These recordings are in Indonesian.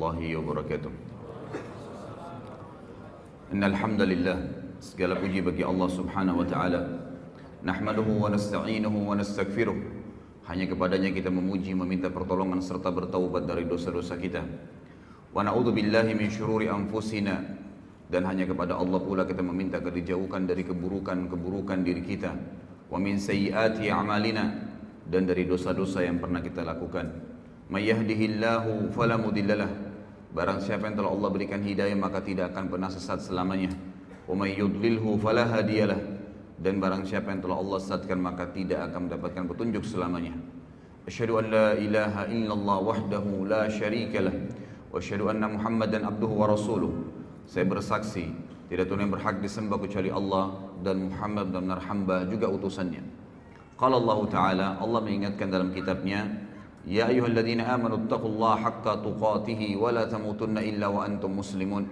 الله وبركاته إن الحمد لله segala puji bagi Allah Subhanahu wa taala nahmaduhu wa nasta'inuhu wa nastaghfiruh hanya kepadanya kita memuji meminta pertolongan serta bertaubat dari dosa-dosa kita wa na'udzu billahi min syururi anfusina dan hanya kepada Allah pula kita meminta agar dijauhkan dari keburukan-keburukan diri kita wa min sayyiati a'malina dan dari dosa-dosa yang pernah kita lakukan may yahdihillahu fala mudhillalah barang siapa yang telah Allah berikan hidayah maka tidak akan pernah sesat selamanya. Wa may dan barang siapa yang telah Allah sesatkan maka tidak akan mendapatkan petunjuk selamanya. Asyhadu an la ilaha illallah wahdahu la syarikalah wa asyhadu anna muhammadan abduhu wa rasuluh. Saya bersaksi tidak Tuhan yang berhak disembah kecuali Allah dan Muhammad dan hamba juga utusannya. Qala Allah Ta'ala Allah mengingatkan dalam kitabnya Ya ayyuhalladzina amanu taqullaha haqqa tuqatihi wa la tamutunna illa wa antum muslimun.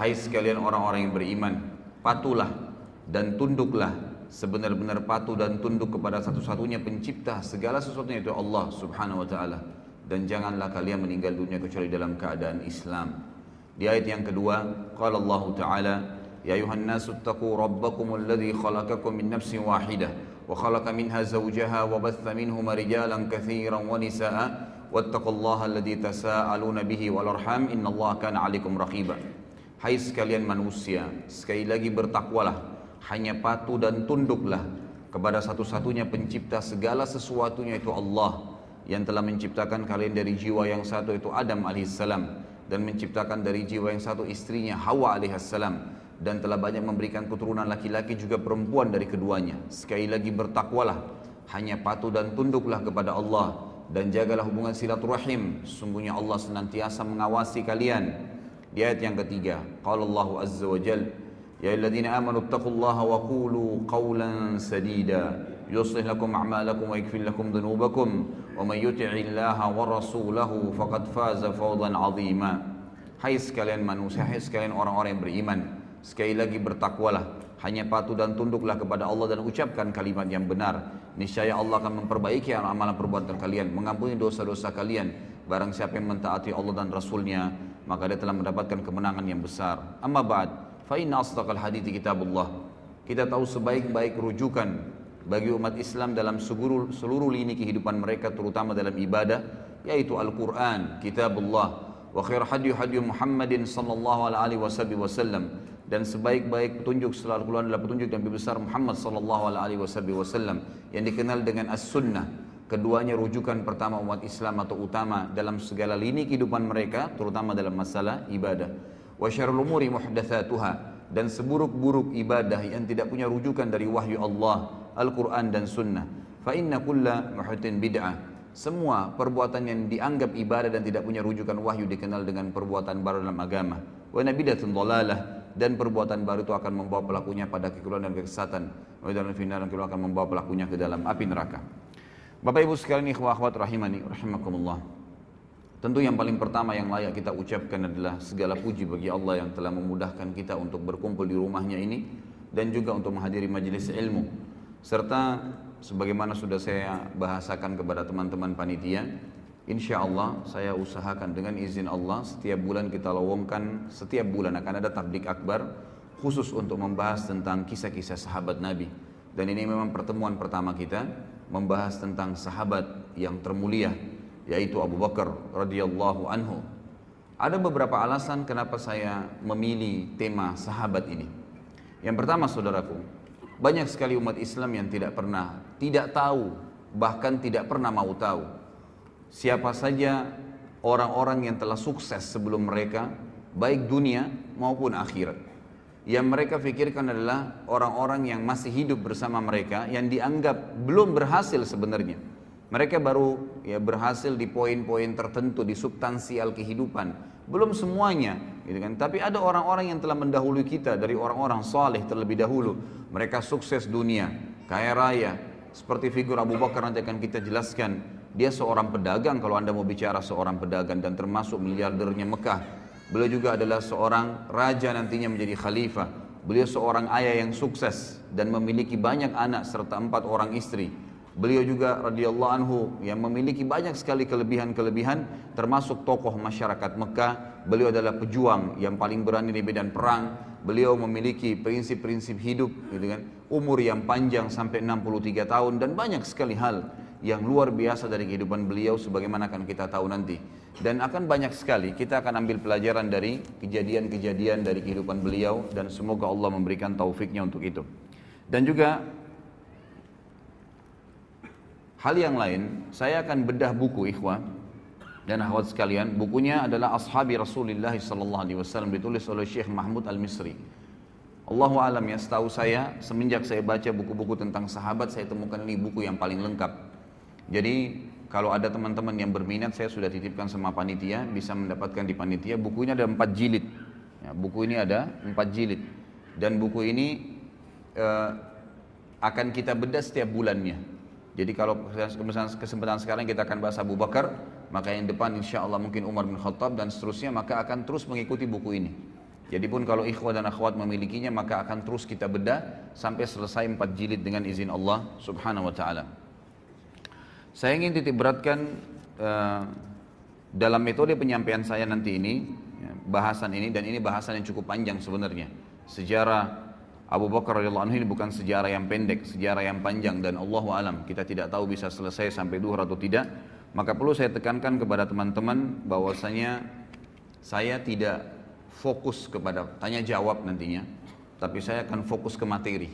Hai sekalian orang-orang yang beriman, patuhlah dan tunduklah sebenar-benar patuh dan tunduk kepada satu-satunya pencipta segala sesuatunya itu Allah Subhanahu wa taala. Dan janganlah kalian meninggal dunia kecuali dalam keadaan Islam. Di ayat yang kedua, qala Allah taala, "Ya ayuhan nasu taqu rabbakum alladhi khalaqakum min nafsin wahidah minha zawjaha wa batha minhuma rijalan katsiran wa nisaa'a wattaqullaha alladhi tasaaluna bihi wal arham. Innallaha kana 'alaikum raqiba." Hai sekalian manusia, sekali lagi bertakwalah, hanya patuh dan tunduklah kepada satu-satunya pencipta segala sesuatunya itu Allah yang telah menciptakan kalian dari jiwa yang satu itu Adam alaihissalam dan menciptakan dari jiwa yang satu istrinya Hawa alaihissalam dan telah banyak memberikan keturunan laki-laki juga perempuan dari keduanya. Sekali lagi bertakwalah, hanya patuh dan tunduklah kepada Allah dan jagalah hubungan silaturahim. Sungguhnya Allah senantiasa mengawasi kalian. Di ayat yang ketiga, qala Allah azza wa jal, ya ayyuhalladzina amanu taqullaha wa qulu qawlan sadida yuslih lakum a'malakum wa yaghfir lakum dhunubakum wa may yuti'illaha wa rasulahu faqad faza fawzan 'azima. Hai sekalian manusia, hai sekalian orang-orang yang beriman, sekali lagi bertakwalah, hanya patuh dan tunduklah kepada Allah dan ucapkan kalimat yang benar. Niscaya Allah akan memperbaiki amalan perbuatan kalian, mengampuni dosa-dosa kalian. Barang siapa yang mentaati Allah dan Rasulnya, maka dia telah mendapatkan kemenangan yang besar. Amma ba'd, fa asdaqal hadithi kitabullah. Kita tahu sebaik-baik rujukan bagi umat Islam dalam seluruh, seluruh lini kehidupan mereka terutama dalam ibadah yaitu Al-Qur'an, kitabullah hadi hadi Muhammadin sallallahu alaihi wasallam. Dan sebaik-baik petunjuk setelah Al-Quran adalah petunjuk lebih besar Muhammad sallallahu alaihi wasallam yang dikenal dengan as-sunnah. Keduanya rujukan pertama umat Islam atau utama dalam segala lini kehidupan mereka terutama dalam masalah ibadah. Wa syarrul umuri muhdatsatuha dan seburuk-buruk ibadah yang tidak punya rujukan dari wahyu Allah Al-Quran dan Sunnah. Fa inna kulla muhdatin bid'ah semua perbuatan yang dianggap ibadah dan tidak punya rujukan wahyu dikenal dengan perbuatan baru dalam agama. Wa nabidatun dhalalah dan perbuatan baru itu akan membawa pelakunya pada kekeliruan dan kesesatan. Wa dalam final dan akan membawa pelakunya ke dalam api neraka. Bapak Ibu sekalian ikhwah akhwat rahimani rahimakumullah. Tentu yang paling pertama yang layak kita ucapkan adalah segala puji bagi Allah yang telah memudahkan kita untuk berkumpul di rumahnya ini dan juga untuk menghadiri majelis ilmu. Serta sebagaimana sudah saya bahasakan kepada teman-teman panitia Insya Allah saya usahakan dengan izin Allah setiap bulan kita lowongkan setiap bulan akan ada tablik akbar khusus untuk membahas tentang kisah-kisah sahabat Nabi dan ini memang pertemuan pertama kita membahas tentang sahabat yang termulia yaitu Abu Bakar radhiyallahu anhu. Ada beberapa alasan kenapa saya memilih tema sahabat ini. Yang pertama saudaraku, banyak sekali umat Islam yang tidak pernah, tidak tahu, bahkan tidak pernah mau tahu siapa saja orang-orang yang telah sukses sebelum mereka, baik dunia maupun akhirat yang mereka pikirkan adalah orang-orang yang masih hidup bersama mereka yang dianggap belum berhasil sebenarnya. Mereka baru ya berhasil di poin-poin tertentu di substansial kehidupan, belum semuanya, gitu kan. Tapi ada orang-orang yang telah mendahului kita dari orang-orang saleh terlebih dahulu. Mereka sukses dunia, kaya raya, seperti figur Abu Bakar nanti akan kita jelaskan. Dia seorang pedagang kalau Anda mau bicara seorang pedagang dan termasuk miliardernya Mekah Beliau juga adalah seorang raja nantinya menjadi khalifah. Beliau seorang ayah yang sukses dan memiliki banyak anak serta empat orang istri. Beliau juga radhiyallahu anhu yang memiliki banyak sekali kelebihan-kelebihan termasuk tokoh masyarakat Mekah. Beliau adalah pejuang yang paling berani di medan perang. Beliau memiliki prinsip-prinsip hidup gitu kan. Umur yang panjang sampai 63 tahun dan banyak sekali hal yang luar biasa dari kehidupan beliau sebagaimana akan kita tahu nanti. Dan akan banyak sekali kita akan ambil pelajaran dari kejadian-kejadian dari kehidupan beliau dan semoga Allah memberikan taufiknya untuk itu. Dan juga Hal yang lain, saya akan bedah buku ikhwan dan akhwat sekalian. Bukunya adalah Ashabi Rasulullah sallallahu alaihi wasallam ditulis oleh Syekh Mahmud Al-Misri. Allahu alam ya, setahu saya semenjak saya baca buku-buku tentang sahabat saya temukan ini buku yang paling lengkap. Jadi kalau ada teman-teman yang berminat saya sudah titipkan sama panitia bisa mendapatkan di panitia. Buku ini ada empat jilid. Ya, buku ini ada empat jilid dan buku ini uh, akan kita bedah setiap bulannya. Jadi kalau kesempatan sekarang kita akan bahas Abu Bakar, maka yang depan insya Allah mungkin Umar bin Khattab dan seterusnya, maka akan terus mengikuti buku ini. Jadi pun kalau ikhwah dan akhwat memilikinya, maka akan terus kita bedah sampai selesai empat jilid dengan izin Allah subhanahu wa ta'ala. Saya ingin titik beratkan uh, dalam metode penyampaian saya nanti ini, ya, bahasan ini, dan ini bahasan yang cukup panjang sebenarnya. Sejarah Abu Bakar radhiyallahu anhu ini bukan sejarah yang pendek, sejarah yang panjang dan Allah alam kita tidak tahu bisa selesai sampai duhur atau tidak. Maka perlu saya tekankan kepada teman-teman bahwasanya saya tidak fokus kepada tanya jawab nantinya, tapi saya akan fokus ke materi.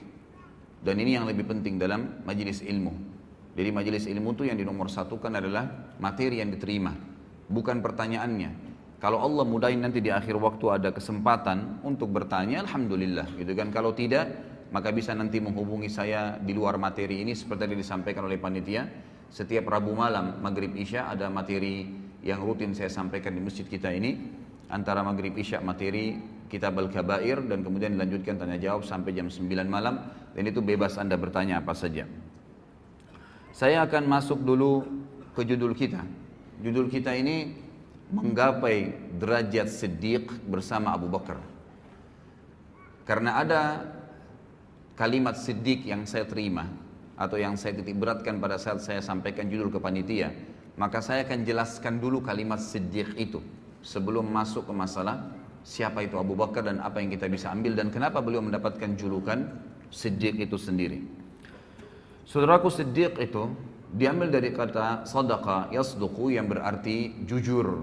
Dan ini yang lebih penting dalam majelis ilmu. Jadi majelis ilmu itu yang di nomor satu kan adalah materi yang diterima, bukan pertanyaannya. Kalau Allah mudahin nanti di akhir waktu ada kesempatan untuk bertanya, Alhamdulillah gitu kan. Kalau tidak, maka bisa nanti menghubungi saya di luar materi ini seperti yang disampaikan oleh panitia. Setiap Rabu malam, Maghrib Isya ada materi yang rutin saya sampaikan di masjid kita ini. Antara Maghrib Isya materi kitab Al-Kabair dan kemudian dilanjutkan tanya jawab sampai jam 9 malam. Dan itu bebas Anda bertanya apa saja. Saya akan masuk dulu ke judul kita. Judul kita ini menggapai derajat siddiq bersama Abu Bakar. Karena ada kalimat siddiq yang saya terima atau yang saya titik beratkan pada saat saya sampaikan judul ke panitia, maka saya akan jelaskan dulu kalimat siddiq itu sebelum masuk ke masalah siapa itu Abu Bakar dan apa yang kita bisa ambil dan kenapa beliau mendapatkan julukan siddiq itu sendiri. Saudaraku siddiq itu diambil dari kata sadaqa yasduqu yang berarti jujur,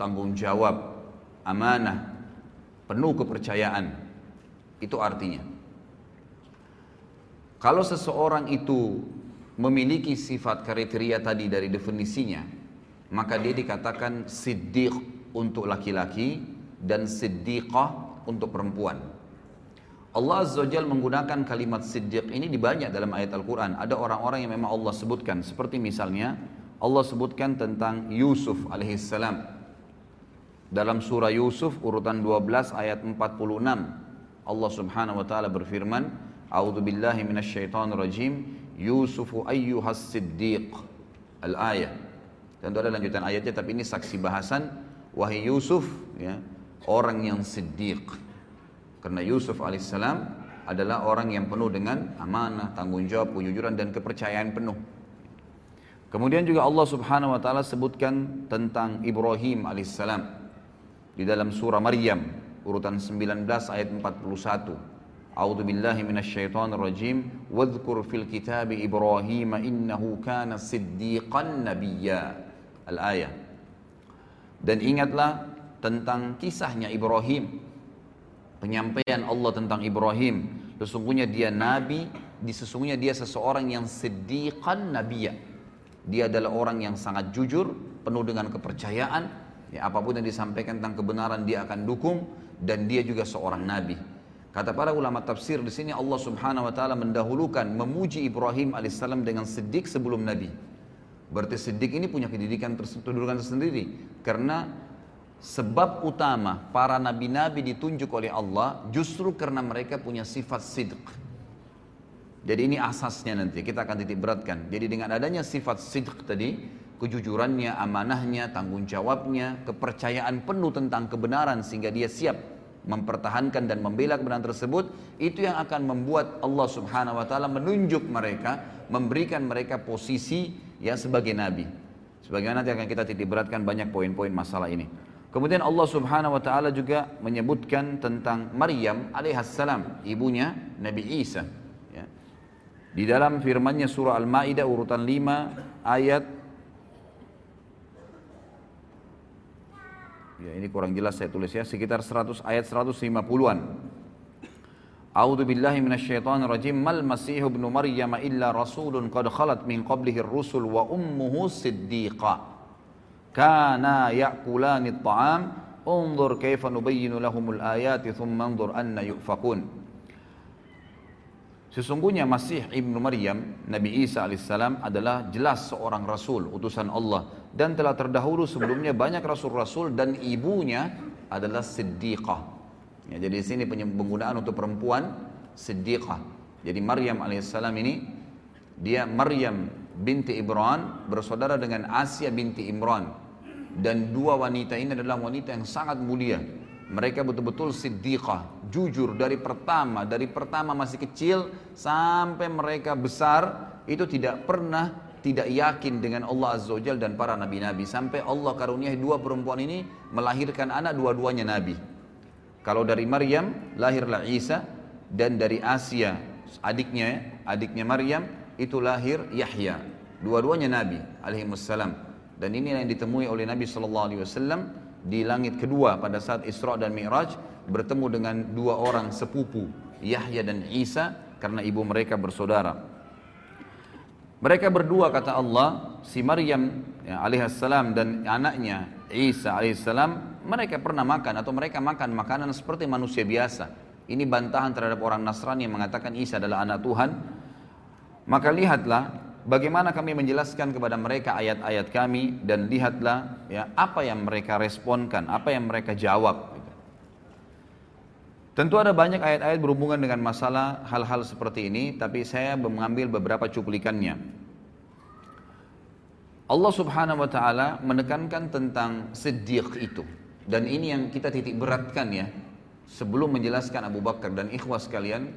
tanggung jawab, amanah, penuh kepercayaan. Itu artinya. Kalau seseorang itu memiliki sifat kriteria tadi dari definisinya, maka dia dikatakan siddiq untuk laki-laki dan siddiqah untuk perempuan. Allah Azza Jal menggunakan kalimat siddiq ini di banyak dalam ayat Al-Quran. Ada orang-orang yang memang Allah sebutkan. Seperti misalnya Allah sebutkan tentang Yusuf alaihissalam. Dalam surah Yusuf urutan 12 ayat 46 Allah Subhanahu wa taala berfirman A'udzu billahi minasyaitonir rajim. Yusufu ayyuhas siddiq. Al-ayah. Tentu ada lanjutan ayatnya tapi ini saksi bahasan. Wahai Yusuf ya orang yang siddiq karena Yusuf alaihissalam adalah orang yang penuh dengan amanah, tanggung jawab, kejujuran dan kepercayaan penuh. Kemudian juga Allah Subhanahu wa taala sebutkan tentang Ibrahim alaihissalam di dalam surah Maryam urutan 19 ayat 41. A'udzu billahi minasyaitonir rajim. Wadhkur fil kitab Ibrahim innahu kana siddiqan nabiyya. Al-ayah. Dan ingatlah tentang kisahnya Ibrahim. Penyampaian Allah tentang Ibrahim. Sesungguhnya dia nabi, di sesungguhnya dia seseorang yang siddiqan nabiyya. Dia adalah orang yang sangat jujur, penuh dengan kepercayaan, Ya, apa pun yang disampaikan tentang kebenaran dia akan dukung dan dia juga seorang nabi. Kata para ulama tafsir di sini Allah Subhanahu wa taala mendahulukan memuji Ibrahim alaihissalam dengan siddiq sebelum nabi. Berarti siddiq ini punya kedudukan kedudukan tersendiri karena sebab utama para nabi-nabi ditunjuk oleh Allah justru karena mereka punya sifat sidq. Jadi ini asasnya nanti kita akan titik beratkan. Jadi dengan adanya sifat sidq tadi kejujurannya, amanahnya, tanggung jawabnya, kepercayaan penuh tentang kebenaran sehingga dia siap mempertahankan dan membela kebenaran tersebut, itu yang akan membuat Allah Subhanahu wa taala menunjuk mereka, memberikan mereka posisi ya sebagai nabi. Sebagaimana nanti akan kita titik beratkan banyak poin-poin masalah ini. Kemudian Allah Subhanahu wa taala juga menyebutkan tentang Maryam alaihissalam, ibunya Nabi Isa. Ya. Di dalam firman-Nya surah Al-Maidah urutan 5 ayat Ya, ini kurang jelas saya tulis ya, sekitar 100 ayat 150-an. A'udzu billahi minasyaitonir rajim. Mal Masih ibnu Maryam illa rasulun qad khalat min qablihi ar-rusul wa ummuhu siddiqa. Kana ya'kulani at-ta'am. Unzur kaifa nubayyinu lahumul ayati thumma anzur anna yufakun. Sesungguhnya Masih Ibnu Maryam, Nabi Isa alaihissalam adalah jelas seorang rasul, utusan Allah dan telah terdahulu sebelumnya banyak rasul-rasul dan ibunya adalah siddiqah. Ya, jadi di sini penggunaan untuk perempuan siddiqah. Jadi Maryam alaihissalam ini dia Maryam binti Imran bersaudara dengan Asia binti Imran. Dan dua wanita ini adalah wanita yang sangat mulia. Mereka betul-betul siddiqah, jujur dari pertama, dari pertama masih kecil sampai mereka besar itu tidak pernah tidak yakin dengan Allah Azza wa dan para nabi-nabi. Sampai Allah karuniai dua perempuan ini melahirkan anak dua-duanya nabi. Kalau dari Maryam lahirlah Isa. Dan dari Asia adiknya adiknya Maryam itu lahir Yahya. Dua-duanya nabi alaihi Dan ini yang ditemui oleh Nabi sallallahu alaihi wasallam di langit kedua pada saat Isra dan Mi'raj bertemu dengan dua orang sepupu Yahya dan Isa karena ibu mereka bersaudara. Mereka berdua kata Allah, si Maryam ya, alaihissalam dan anaknya Isa alaihissalam, mereka pernah makan atau mereka makan makanan seperti manusia biasa. Ini bantahan terhadap orang Nasrani yang mengatakan Isa adalah anak Tuhan. Maka lihatlah bagaimana kami menjelaskan kepada mereka ayat-ayat kami dan lihatlah ya apa yang mereka responkan, apa yang mereka jawab. Tentu ada banyak ayat-ayat berhubungan dengan masalah hal-hal seperti ini, tapi saya mengambil beberapa cuplikannya. Allah Subhanahu wa taala menekankan tentang siddiq itu. Dan ini yang kita titik beratkan ya. Sebelum menjelaskan Abu Bakar dan ikhwas sekalian,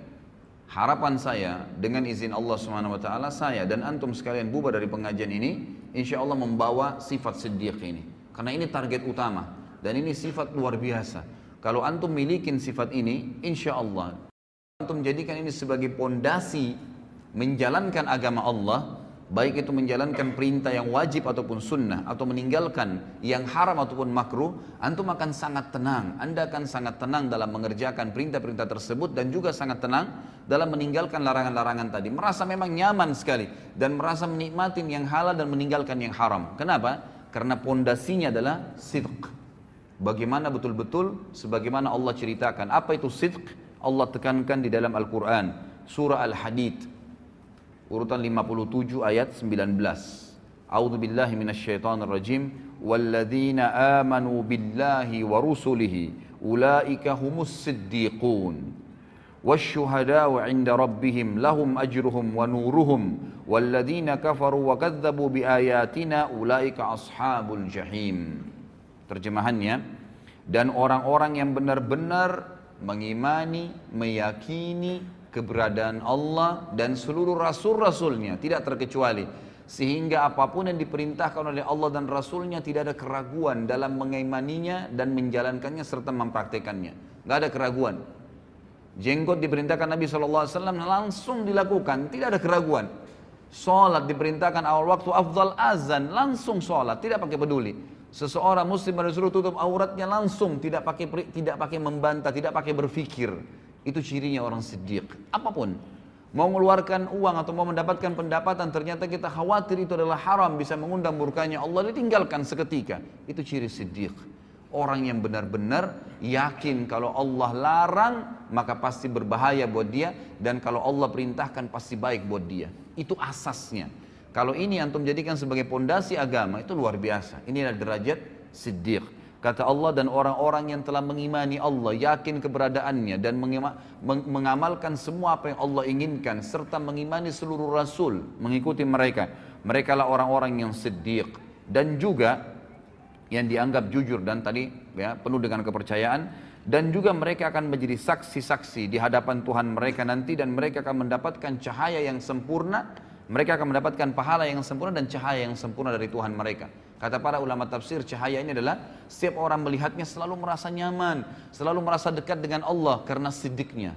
Harapan saya dengan izin Allah Subhanahu wa taala saya dan antum sekalian bubar dari pengajian ini insya Allah membawa sifat siddiq ini. Karena ini target utama dan ini sifat luar biasa. Kalau antum milikin sifat ini insya Allah antum jadikan ini sebagai pondasi menjalankan agama Allah baik itu menjalankan perintah yang wajib ataupun sunnah atau meninggalkan yang haram ataupun makruh, antum akan sangat tenang. Anda akan sangat tenang dalam mengerjakan perintah-perintah tersebut dan juga sangat tenang dalam meninggalkan larangan-larangan tadi. Merasa memang nyaman sekali dan merasa menikmati yang halal dan meninggalkan yang haram. Kenapa? Karena pondasinya adalah sidq. Bagaimana betul-betul sebagaimana Allah ceritakan. Apa itu sidq? Allah tekankan di dalam Al-Quran. Surah Al-Hadid urutan 57 ayat 19. A'udzu billahi minasyaitonir rajim. Walladzina amanu billahi wa rusulihi ulaika humus siddiqun. والشهداء عند ربهم لهم أجرهم ونورهم والذين كفروا وكذبوا بآياتنا أولئك أصحاب الجحيم terjemahannya dan orang-orang yang benar-benar mengimani, meyakini keberadaan Allah dan seluruh rasul-rasulnya tidak terkecuali. Sehingga apa pun yang diperintahkan oleh Allah dan Rasulnya tidak ada keraguan dalam mengimaninya dan menjalankannya serta mempraktekannya. Nggak ada keraguan. Jenggot diperintahkan Nabi SAW langsung dilakukan tidak ada keraguan. Sholat diperintahkan awal waktu afdal azan langsung sholat tidak pakai peduli. Seseorang muslim disuruh tutup auratnya langsung tidak pakai tidak pakai membantah tidak pakai berpikir itu cirinya orang siddiq. Apa pun. Mau mengeluarkan uang atau mau mendapatkan pendapatan ternyata kita khawatir itu adalah haram bisa mengundang murkanya Allah ditinggalkan seketika. Itu ciri siddiq. Orang yang benar-benar yakin kalau Allah larang maka pasti berbahaya buat dia dan kalau Allah perintahkan pasti baik buat dia. Itu asasnya. Kalau ini antum jadikan sebagai pondasi agama itu luar biasa. Ini adalah derajat siddiq. Kata Allah dan orang-orang yang telah mengimani Allah, yakin keberadaannya dan mengamalkan semua apa yang Allah inginkan serta mengimani seluruh rasul, mengikuti mereka. Mereka lah orang-orang yang siddiq dan juga yang dianggap jujur dan tadi ya penuh dengan kepercayaan. Dan juga mereka akan menjadi saksi-saksi di hadapan Tuhan mereka nanti dan mereka akan mendapatkan cahaya yang sempurna. Mereka akan mendapatkan pahala yang sempurna dan cahaya yang sempurna dari Tuhan mereka kata para ulama tafsir cahaya ini adalah setiap orang melihatnya selalu merasa nyaman selalu merasa dekat dengan Allah karena sidiknya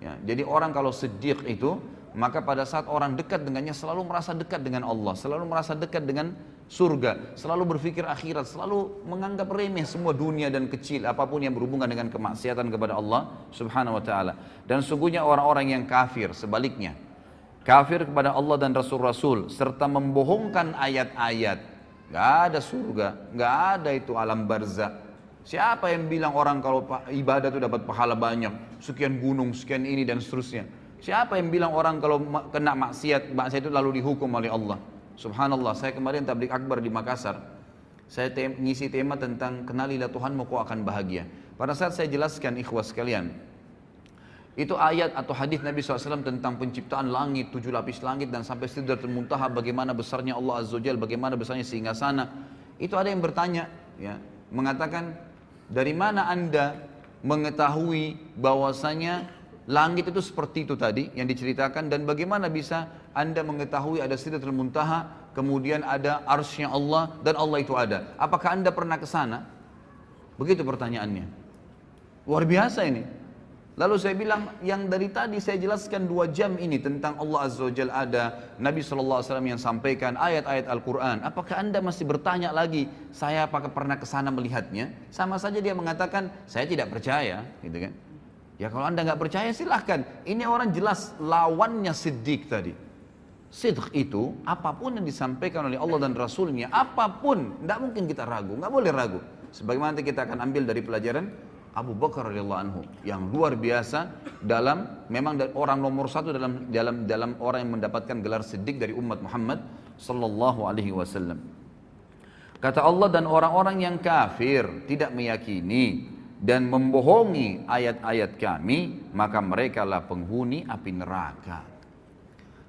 ya, jadi orang kalau sidik itu maka pada saat orang dekat dengannya selalu merasa dekat dengan Allah selalu merasa dekat dengan surga, selalu berpikir akhirat, selalu menganggap remeh semua dunia dan kecil apa pun yang berhubungan dengan kemaksiatan kepada Allah Subhanahu wa taala. Dan sungguhnya orang-orang yang kafir sebaliknya. Kafir kepada Allah dan Rasul-Rasul serta membohongkan ayat-ayat. Gak ada surga, gak ada itu alam barzah. Siapa yang bilang orang kalau ibadah itu dapat pahala banyak, sekian gunung, sekian ini dan seterusnya. Siapa yang bilang orang kalau kena maksiat, maksiat itu lalu dihukum oleh Allah? Subhanallah, saya kemarin tablik akbar di Makassar. Saya tem ngisi tema tentang kenalilah Tuhanmu kau akan bahagia. Pada saat saya jelaskan ikhwas sekalian, itu ayat atau hadis Nabi SAW tentang penciptaan langit, tujuh lapis langit dan sampai sidratul muntaha bagaimana besarnya Allah Azza Jal, bagaimana besarnya sehingga sana. Itu ada yang bertanya, ya, mengatakan dari mana anda mengetahui bahwasanya Langit itu seperti itu tadi yang diceritakan dan bagaimana bisa anda mengetahui ada sidratul muntaha, kemudian ada arsnya Allah dan Allah itu ada. Apakah anda pernah ke sana? Begitu pertanyaannya. Luar biasa ini. Lalu saya bilang yang dari tadi saya jelaskan dua jam ini tentang Allah Azza wa Jal ada, Nabi SAW yang sampaikan ayat-ayat Al-Quran. Apakah anda masih bertanya lagi, saya apakah pernah ke sana melihatnya? Sama saja dia mengatakan, saya tidak percaya, gitu kan. Ya kalau anda nggak percaya silahkan. Ini orang jelas lawannya siddiq tadi. Sidq itu apa pun yang disampaikan oleh Allah dan Rasulnya, apa pun, tidak mungkin kita ragu, nggak boleh ragu. Sebagaimana kita akan ambil dari pelajaran Abu Bakar radhiyallahu anhu yang luar biasa dalam memang orang nomor satu dalam dalam dalam orang yang mendapatkan gelar siddiq dari umat Muhammad sallallahu alaihi wasallam. Kata Allah dan orang-orang yang kafir tidak meyakini dan membohongi ayat-ayat kami, maka mereka lah penghuni api neraka.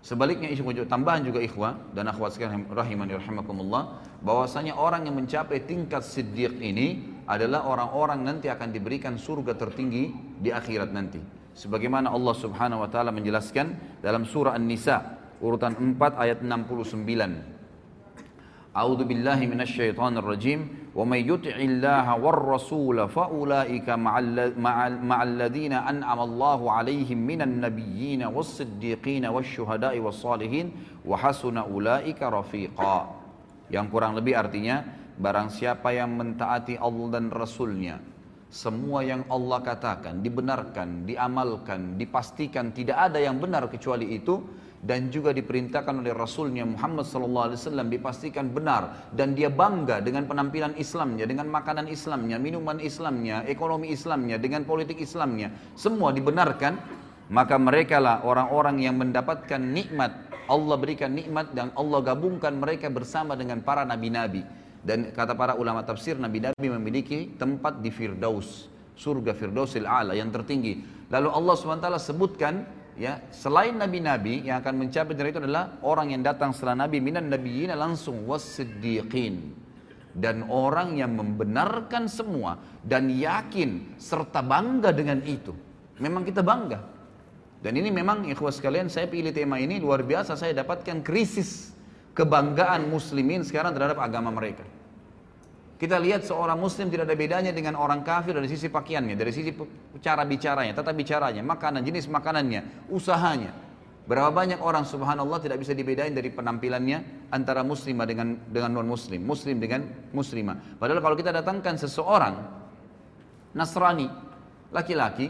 Sebaliknya isu tambahan juga ikhwah dan akhwat sekalian rahimani rahimakumullah bahwasanya orang yang mencapai tingkat siddiq ini adalah orang-orang nanti akan diberikan surga tertinggi di akhirat nanti. Sebagaimana Allah Subhanahu wa taala menjelaskan dalam surah An-Nisa urutan 4 ayat 69. A'udzu billahi minasyaitonir rajim. Wa may yuti'illaha war rasul fa ulaika ma'al ladzina an'ama Allahu 'alaihim minan nabiyyin was-siddiqin wasyuhada'i was-salihin wa hasuna ulaika rafiqa. Yang kurang lebih artinya barang siapa yang mentaati Allah dan Rasulnya semua yang Allah katakan dibenarkan, diamalkan, dipastikan tidak ada yang benar kecuali itu dan juga diperintahkan oleh Rasulnya Muhammad SAW dipastikan benar dan dia bangga dengan penampilan Islamnya, dengan makanan Islamnya, minuman Islamnya, ekonomi Islamnya, dengan politik Islamnya, semua dibenarkan, maka mereka lah orang-orang yang mendapatkan nikmat. Allah berikan nikmat dan Allah gabungkan mereka bersama dengan para nabi-nabi dan kata para ulama tafsir nabi-nabi memiliki tempat di Firdaus surga Firdausil A'la yang tertinggi. Lalu Allah SWT sebutkan ya selain nabi-nabi yang akan mencapai dari itu adalah orang yang datang setelah nabi minan nabiyina langsung wasiddiqin dan orang yang membenarkan semua dan yakin serta bangga dengan itu. Memang kita bangga. Dan ini memang ikhwas sekalian saya pilih tema ini luar biasa saya dapatkan krisis kebanggaan muslimin sekarang terhadap agama mereka kita lihat seorang muslim tidak ada bedanya dengan orang kafir dari sisi pakaiannya, dari sisi cara bicaranya, tata bicaranya, makanan, jenis makanannya, usahanya. Berapa banyak orang subhanallah tidak bisa dibedain dari penampilannya antara muslimah dengan dengan non muslim, muslim dengan muslimah. Padahal kalau kita datangkan seseorang Nasrani, laki-laki,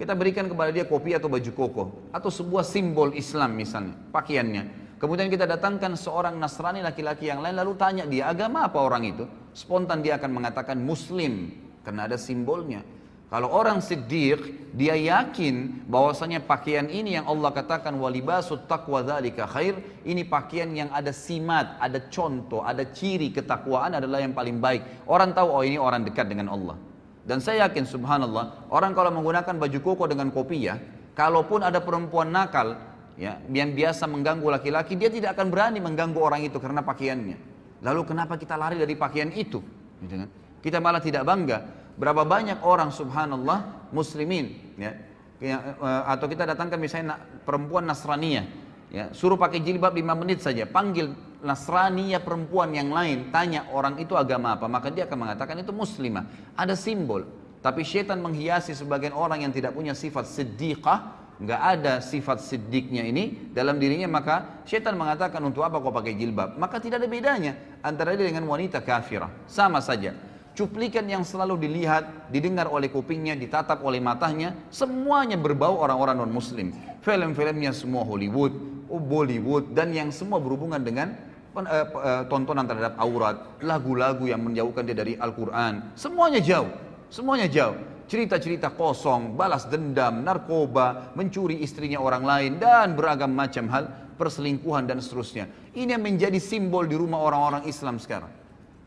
kita berikan kepada dia kopi atau baju koko atau sebuah simbol Islam misalnya, pakaiannya. Kemudian kita datangkan seorang Nasrani laki-laki yang lain lalu tanya dia agama apa orang itu? Spontan dia akan mengatakan Muslim karena ada simbolnya. Kalau orang siddiq, dia yakin bahwasanya pakaian ini yang Allah katakan walibasut taqwa dzalika khair, ini pakaian yang ada simat, ada contoh, ada ciri ketakwaan adalah yang paling baik. Orang tahu oh ini orang dekat dengan Allah. Dan saya yakin subhanallah, orang kalau menggunakan baju koko dengan kopi ya, kalaupun ada perempuan nakal, ya yang biasa mengganggu laki-laki dia tidak akan berani mengganggu orang itu karena pakaiannya lalu kenapa kita lari dari pakaian itu? Gitu kan? kita malah tidak bangga. Berapa banyak orang subhanallah muslimin ya eh, atau kita datangkan misalnya perempuan Nasraniyah ya suruh pakai jilbab 5 menit saja panggil Nasraniyah perempuan yang lain tanya orang itu agama apa maka dia akan mengatakan itu muslimah. Ada simbol tapi syaitan menghiasi sebagian orang yang tidak punya sifat siddiqah nggak ada sifat siddiknya ini dalam dirinya maka syaitan mengatakan untuk apa kau pakai jilbab maka tidak ada bedanya antara dia dengan wanita kafirah sama saja cuplikan yang selalu dilihat, didengar oleh kupingnya, ditatap oleh matanya, semuanya berbau orang-orang non-muslim. Film-filmnya semua Hollywood, Bollywood, dan yang semua berhubungan dengan uh, uh, tontonan terhadap aurat, lagu-lagu yang menjauhkan dia dari Al-Quran, semuanya jauh, semuanya jauh. Cerita-cerita kosong, balas dendam, narkoba, mencuri istrinya orang lain, dan beragam macam hal, perselingkuhan dan seterusnya. Ini yang menjadi simbol di rumah orang-orang Islam sekarang.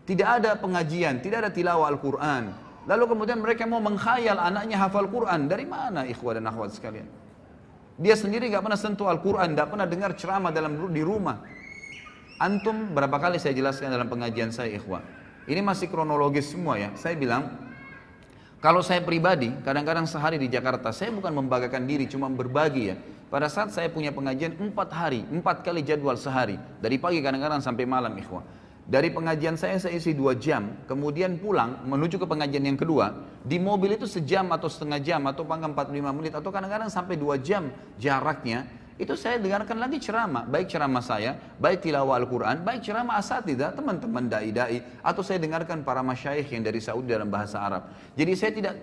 Tidak ada pengajian, tidak ada tilawah Al-Quran. Lalu kemudian mereka mau mengkhayal anaknya hafal Quran. Dari mana ikhwah dan akhwat sekalian? Dia sendiri gak pernah sentuh Al-Quran, gak pernah dengar ceramah dalam di rumah. Antum berapa kali saya jelaskan dalam pengajian saya ikhwah. Ini masih kronologis semua ya. Saya bilang, kalau saya pribadi, kadang-kadang sehari di Jakarta, saya bukan membanggakan diri, cuma berbagi ya. Pada saat saya punya pengajian empat hari, empat kali jadwal sehari. Dari pagi kadang-kadang sampai malam ikhwah. Dari pengajian saya saya isi dua jam, kemudian pulang menuju ke pengajian yang kedua. Di mobil itu sejam atau setengah jam atau panggang 45 menit atau kadang-kadang sampai dua jam jaraknya. Itu saya dengarkan lagi ceramah, baik ceramah saya, baik tilawah Al-Quran, baik ceramah asatidah, teman-teman dai-dai, atau saya dengarkan para masyayikh yang dari Saudi dalam bahasa Arab. Jadi saya tidak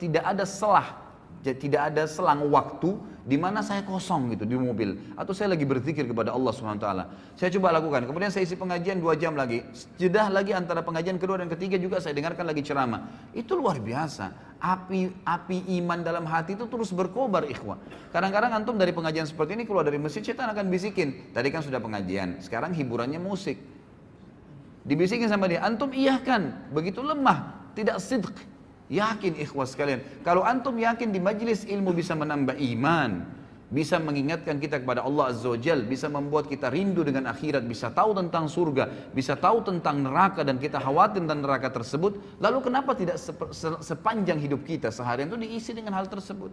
tidak ada selah tidak ada selang waktu di mana saya kosong gitu di mobil atau saya lagi berzikir kepada Allah Subhanahu wa taala. Saya coba lakukan. Kemudian saya isi pengajian dua jam lagi. Jedah lagi antara pengajian kedua dan ketiga juga saya dengarkan lagi ceramah. Itu luar biasa. Api api iman dalam hati itu terus berkobar ikhwah. Kadang-kadang antum dari pengajian seperti ini keluar dari masjid setan akan bisikin. Tadi kan sudah pengajian, sekarang hiburannya musik. Dibisikin sama dia, antum iyahkan, begitu lemah, tidak sidq, Yakin ikhwas sekalian. Kalau antum yakin di majlis ilmu bisa menambah iman, bisa mengingatkan kita kepada Allah Azza wa bisa membuat kita rindu dengan akhirat, bisa tahu tentang surga, bisa tahu tentang neraka dan kita khawatir tentang neraka tersebut, lalu kenapa tidak sepanjang hidup kita seharian itu diisi dengan hal tersebut?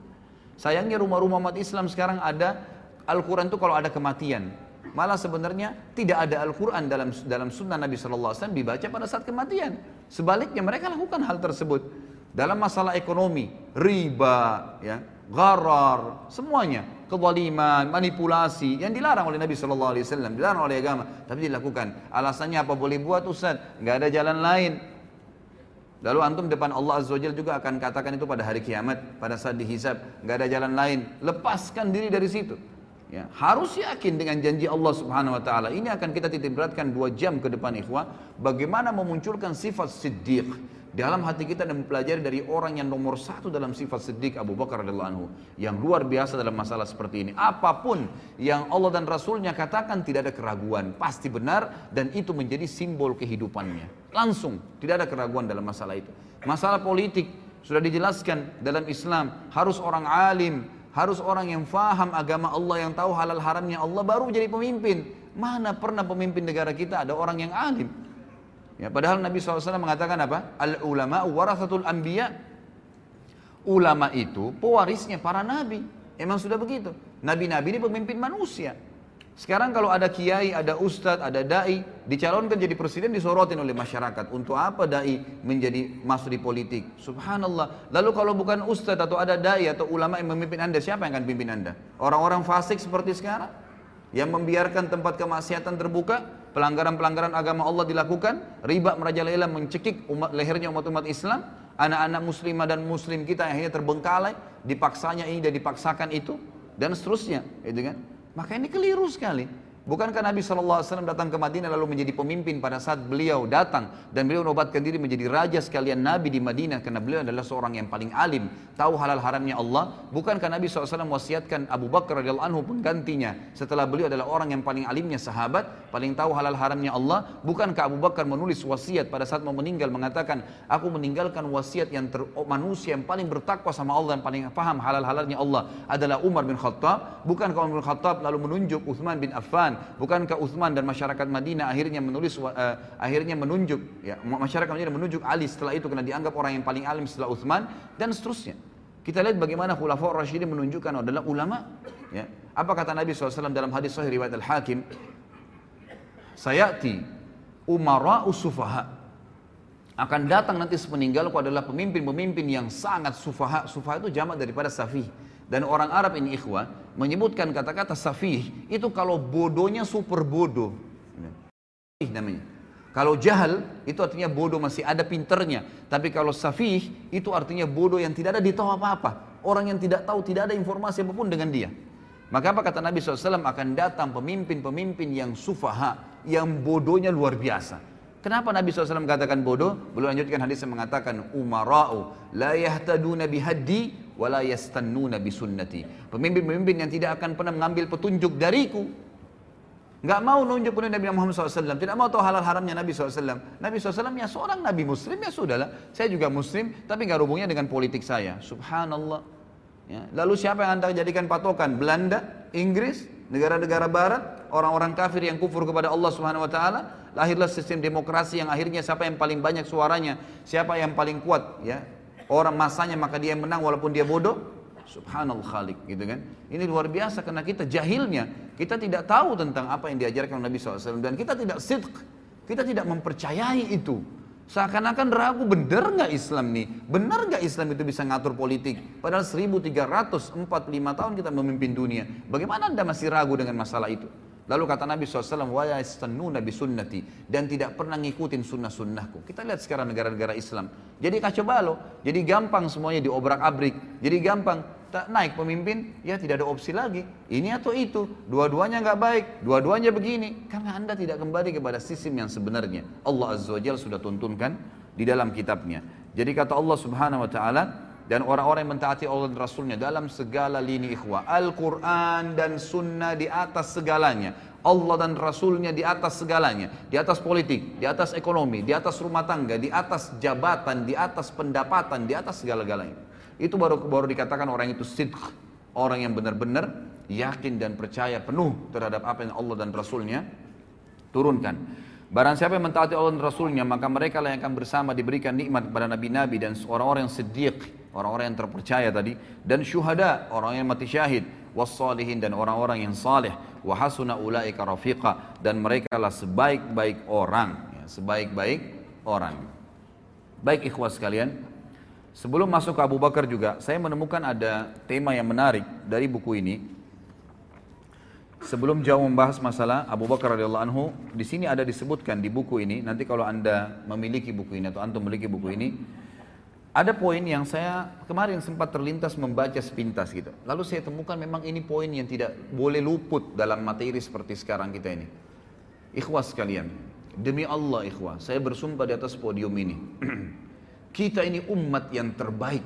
Sayangnya rumah-rumah umat Islam sekarang ada Al-Quran itu kalau ada kematian, malah sebenarnya tidak ada Al-Quran dalam dalam sunnah Nabi SAW dibaca pada saat kematian. Sebaliknya mereka lakukan hal tersebut. Dalam masalah ekonomi, riba, ya, gharar, semuanya, kezaliman, manipulasi yang dilarang oleh Nabi Shallallahu Alaihi Wasallam, dilarang oleh agama, tapi dilakukan. Alasannya apa boleh buat Ustaz? Nggak ada jalan lain. Lalu antum depan Allah Azza wa juga akan katakan itu pada hari kiamat, pada saat dihisab, nggak ada jalan lain. Lepaskan diri dari situ. Ya, harus yakin dengan janji Allah Subhanahu wa taala. Ini akan kita titik beratkan dua jam ke depan ikhwah, bagaimana memunculkan sifat siddiq dalam hati kita dan mempelajari dari orang yang nomor satu dalam sifat sedih Abu Bakar radhiyallahu anhu yang luar biasa dalam masalah seperti ini. Apa pun yang Allah dan Rasulnya katakan tidak ada keraguan. Pasti benar dan itu menjadi simbol kehidupannya. Langsung tidak ada keraguan dalam masalah itu. Masalah politik sudah dijelaskan dalam Islam harus orang alim harus orang yang faham agama Allah yang tahu halal haramnya Allah baru jadi pemimpin. Mana pernah pemimpin negara kita ada orang yang alim Ya, padahal Nabi SAW mengatakan apa? Al ulama warasatul anbiya. Ulama itu pewarisnya para nabi. Emang sudah begitu. Nabi-nabi ini pemimpin manusia. Sekarang kalau ada kiai, ada ustadz, ada dai, dicalonkan jadi presiden disorotin oleh masyarakat. Untuk apa dai menjadi masuk di politik? Subhanallah. Lalu kalau bukan ustadz atau ada dai atau ulama yang memimpin anda, siapa yang akan pimpin anda? Orang-orang fasik seperti sekarang? Yang membiarkan tempat kemaksiatan terbuka, pelanggaran-pelanggaran agama Allah dilakukan, riba merajalela mencekik umat lehernya umat-umat Islam, anak-anak muslimah dan muslim kita yang akhirnya terbengkalai, dipaksanya ini dan dipaksakan itu dan seterusnya, gitu kan? Maka ini keliru sekali. Bukankah Nabi SAW datang ke Madinah lalu menjadi pemimpin pada saat beliau datang dan beliau menobatkan diri menjadi raja sekalian Nabi di Madinah karena beliau adalah seorang yang paling alim, tahu halal haramnya Allah. Bukankah Nabi SAW wasiatkan Abu Bakar radhiyallahu anhu penggantinya setelah beliau adalah orang yang paling alimnya sahabat, paling tahu halal haramnya Allah. Bukankah Abu Bakar menulis wasiat pada saat mau meninggal mengatakan, aku meninggalkan wasiat yang ter, manusia yang paling bertakwa sama Allah dan paling paham halal halalnya Allah adalah Umar bin Khattab. Bukankah Umar bin Khattab lalu menunjuk Uthman bin Affan Bukankah Uthman dan masyarakat Madinah akhirnya menulis uh, akhirnya menunjuk ya masyarakat Madinah menunjuk Ali setelah itu karena dianggap orang yang paling alim setelah Uthman dan seterusnya. Kita lihat bagaimana Khulafaur Rasyidin menunjukkan adalah ulama. Ya. Apa kata Nabi SAW dalam hadis Sahih riwayat Al-Hakim? Sayati umara usufaha. Akan datang nanti sepeninggalku adalah pemimpin-pemimpin yang sangat sufaha. Sufaha itu jamak daripada safih. Dan orang Arab ini ikhwah menyebutkan kata-kata safih itu kalau bodohnya super bodoh. Safih namanya. Kalau jahal itu artinya bodoh masih ada pinternya. Tapi kalau safih itu artinya bodoh yang tidak ada di tahu apa-apa. Orang yang tidak tahu tidak ada informasi apa pun dengan dia. Maka apa kata Nabi SAW akan datang pemimpin-pemimpin yang sufaha, yang bodohnya luar biasa. Kenapa Nabi SAW katakan bodoh? Belum lanjutkan hadis yang mengatakan umara'u la yahtaduna bihaddi wa la yastannuna bisunnati. Pemimpin-pemimpin yang tidak akan pernah mengambil petunjuk dariku. Enggak mau nunjuk pun Nabi Muhammad SAW. Tidak mau tahu halal haramnya Nabi SAW. Nabi SAW ya seorang Nabi Muslim ya sudahlah. Saya juga Muslim tapi nggak hubungnya dengan politik saya. Subhanallah. Ya. Lalu siapa yang anda jadikan patokan? Belanda, Inggris, negara-negara Barat, orang-orang kafir yang kufur kepada Allah Subhanahu Wa Taala. Lahirlah sistem demokrasi yang akhirnya siapa yang paling banyak suaranya, siapa yang paling kuat, ya orang masanya maka dia yang menang walaupun dia bodoh. Subhanallah khalik gitu kan. Ini luar biasa karena kita jahilnya, kita tidak tahu tentang apa yang diajarkan Nabi SAW dan kita tidak sidq, kita tidak mempercayai itu. Seakan-akan ragu benar nggak Islam nih? Benar nggak Islam itu bisa ngatur politik? Padahal 1345 tahun kita memimpin dunia. Bagaimana anda masih ragu dengan masalah itu? Lalu kata Nabi SAW, Nabi sunnati dan tidak pernah ngikutin sunnah-sunnahku. Kita lihat sekarang negara-negara Islam. Jadi kacau balau, jadi gampang semuanya diobrak-abrik, jadi gampang tak naik pemimpin, ya tidak ada opsi lagi. Ini atau itu, dua-duanya nggak baik, dua-duanya begini. Karena anda tidak kembali kepada sistem yang sebenarnya. Allah Azza wa Jalla sudah tuntunkan di dalam kitabnya. Jadi kata Allah Subhanahu Wa Taala, dan orang-orang yang mentaati Allah dan Rasulnya dalam segala lini ikhwah. Al-Quran dan Sunnah di atas segalanya. Allah dan Rasulnya di atas segalanya. Di atas politik, di atas ekonomi, di atas rumah tangga, di atas jabatan, di atas pendapatan, di atas segala-galanya. Itu baru baru dikatakan orang itu sidq. Orang yang benar-benar yakin dan percaya penuh terhadap apa yang Allah dan Rasulnya turunkan. Barang siapa yang mentaati Allah dan Rasulnya, maka mereka lah yang akan bersama diberikan nikmat kepada Nabi-Nabi dan orang-orang yang siddiq, orang-orang yang terpercaya tadi, dan syuhada, orang yang mati syahid, wassalihin dan orang-orang yang saleh, wa hasuna ulaika rafiqa dan mereka lah sebaik-baik orang, ya, sebaik-baik orang. Baik ikhwas sekalian, sebelum masuk ke Abu Bakar juga, saya menemukan ada tema yang menarik dari buku ini, Sebelum jauh membahas masalah Abu Bakar radhiyallahu anhu, di sini ada disebutkan di buku ini. Nanti kalau anda memiliki buku ini atau antum memiliki buku ini, ada poin yang saya kemarin sempat terlintas membaca sepintas gitu. Lalu saya temukan memang ini poin yang tidak boleh luput dalam materi seperti sekarang kita ini. Ikhwas sekalian, demi Allah ikhwah, saya bersumpah di atas podium ini. kita ini umat yang terbaik.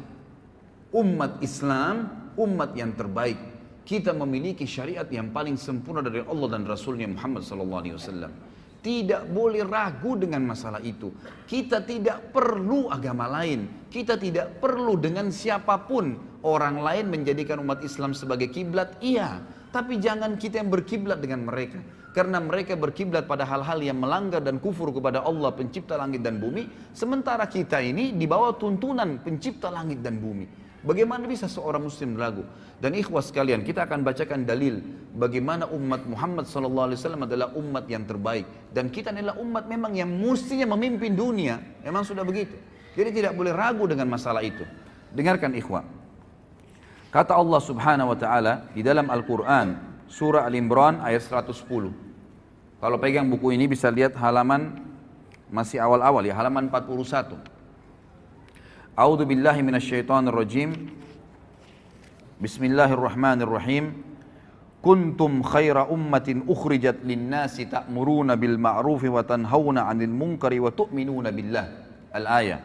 Umat Islam, umat yang terbaik kita memiliki syariat yang paling sempurna dari Allah dan Rasulnya Muhammad sallallahu alaihi wasallam. Tidak boleh ragu dengan masalah itu. Kita tidak perlu agama lain. Kita tidak perlu dengan siapa pun orang lain menjadikan umat Islam sebagai kiblat. Iya, tapi jangan kita yang berkiblat dengan mereka. Karena mereka berkiblat pada hal-hal yang melanggar dan kufur kepada Allah pencipta langit dan bumi. Sementara kita ini dibawa tuntunan pencipta langit dan bumi. Bagaimana bisa seorang muslim ragu? Dan ikhwas sekalian, kita akan bacakan dalil bagaimana umat Muhammad SAW adalah umat yang terbaik. Dan kita adalah umat memang yang mestinya memimpin dunia. Memang sudah begitu. Jadi tidak boleh ragu dengan masalah itu. Dengarkan ikhwah. Kata Allah subhanahu wa ta'ala di dalam Al-Quran, surah Al-Imran ayat 110. Kalau pegang buku ini bisa lihat halaman masih awal-awal ya, halaman 41. A'udzu billahi minasyaitonir rajim. Bismillahirrahmanirrahim. Kuntum khaira ummatin ukhrijat lin-nasi ta'muruna bil ma'rufi wa tanhauna 'anil munkari wa tu'minuna billah. Al-ayah.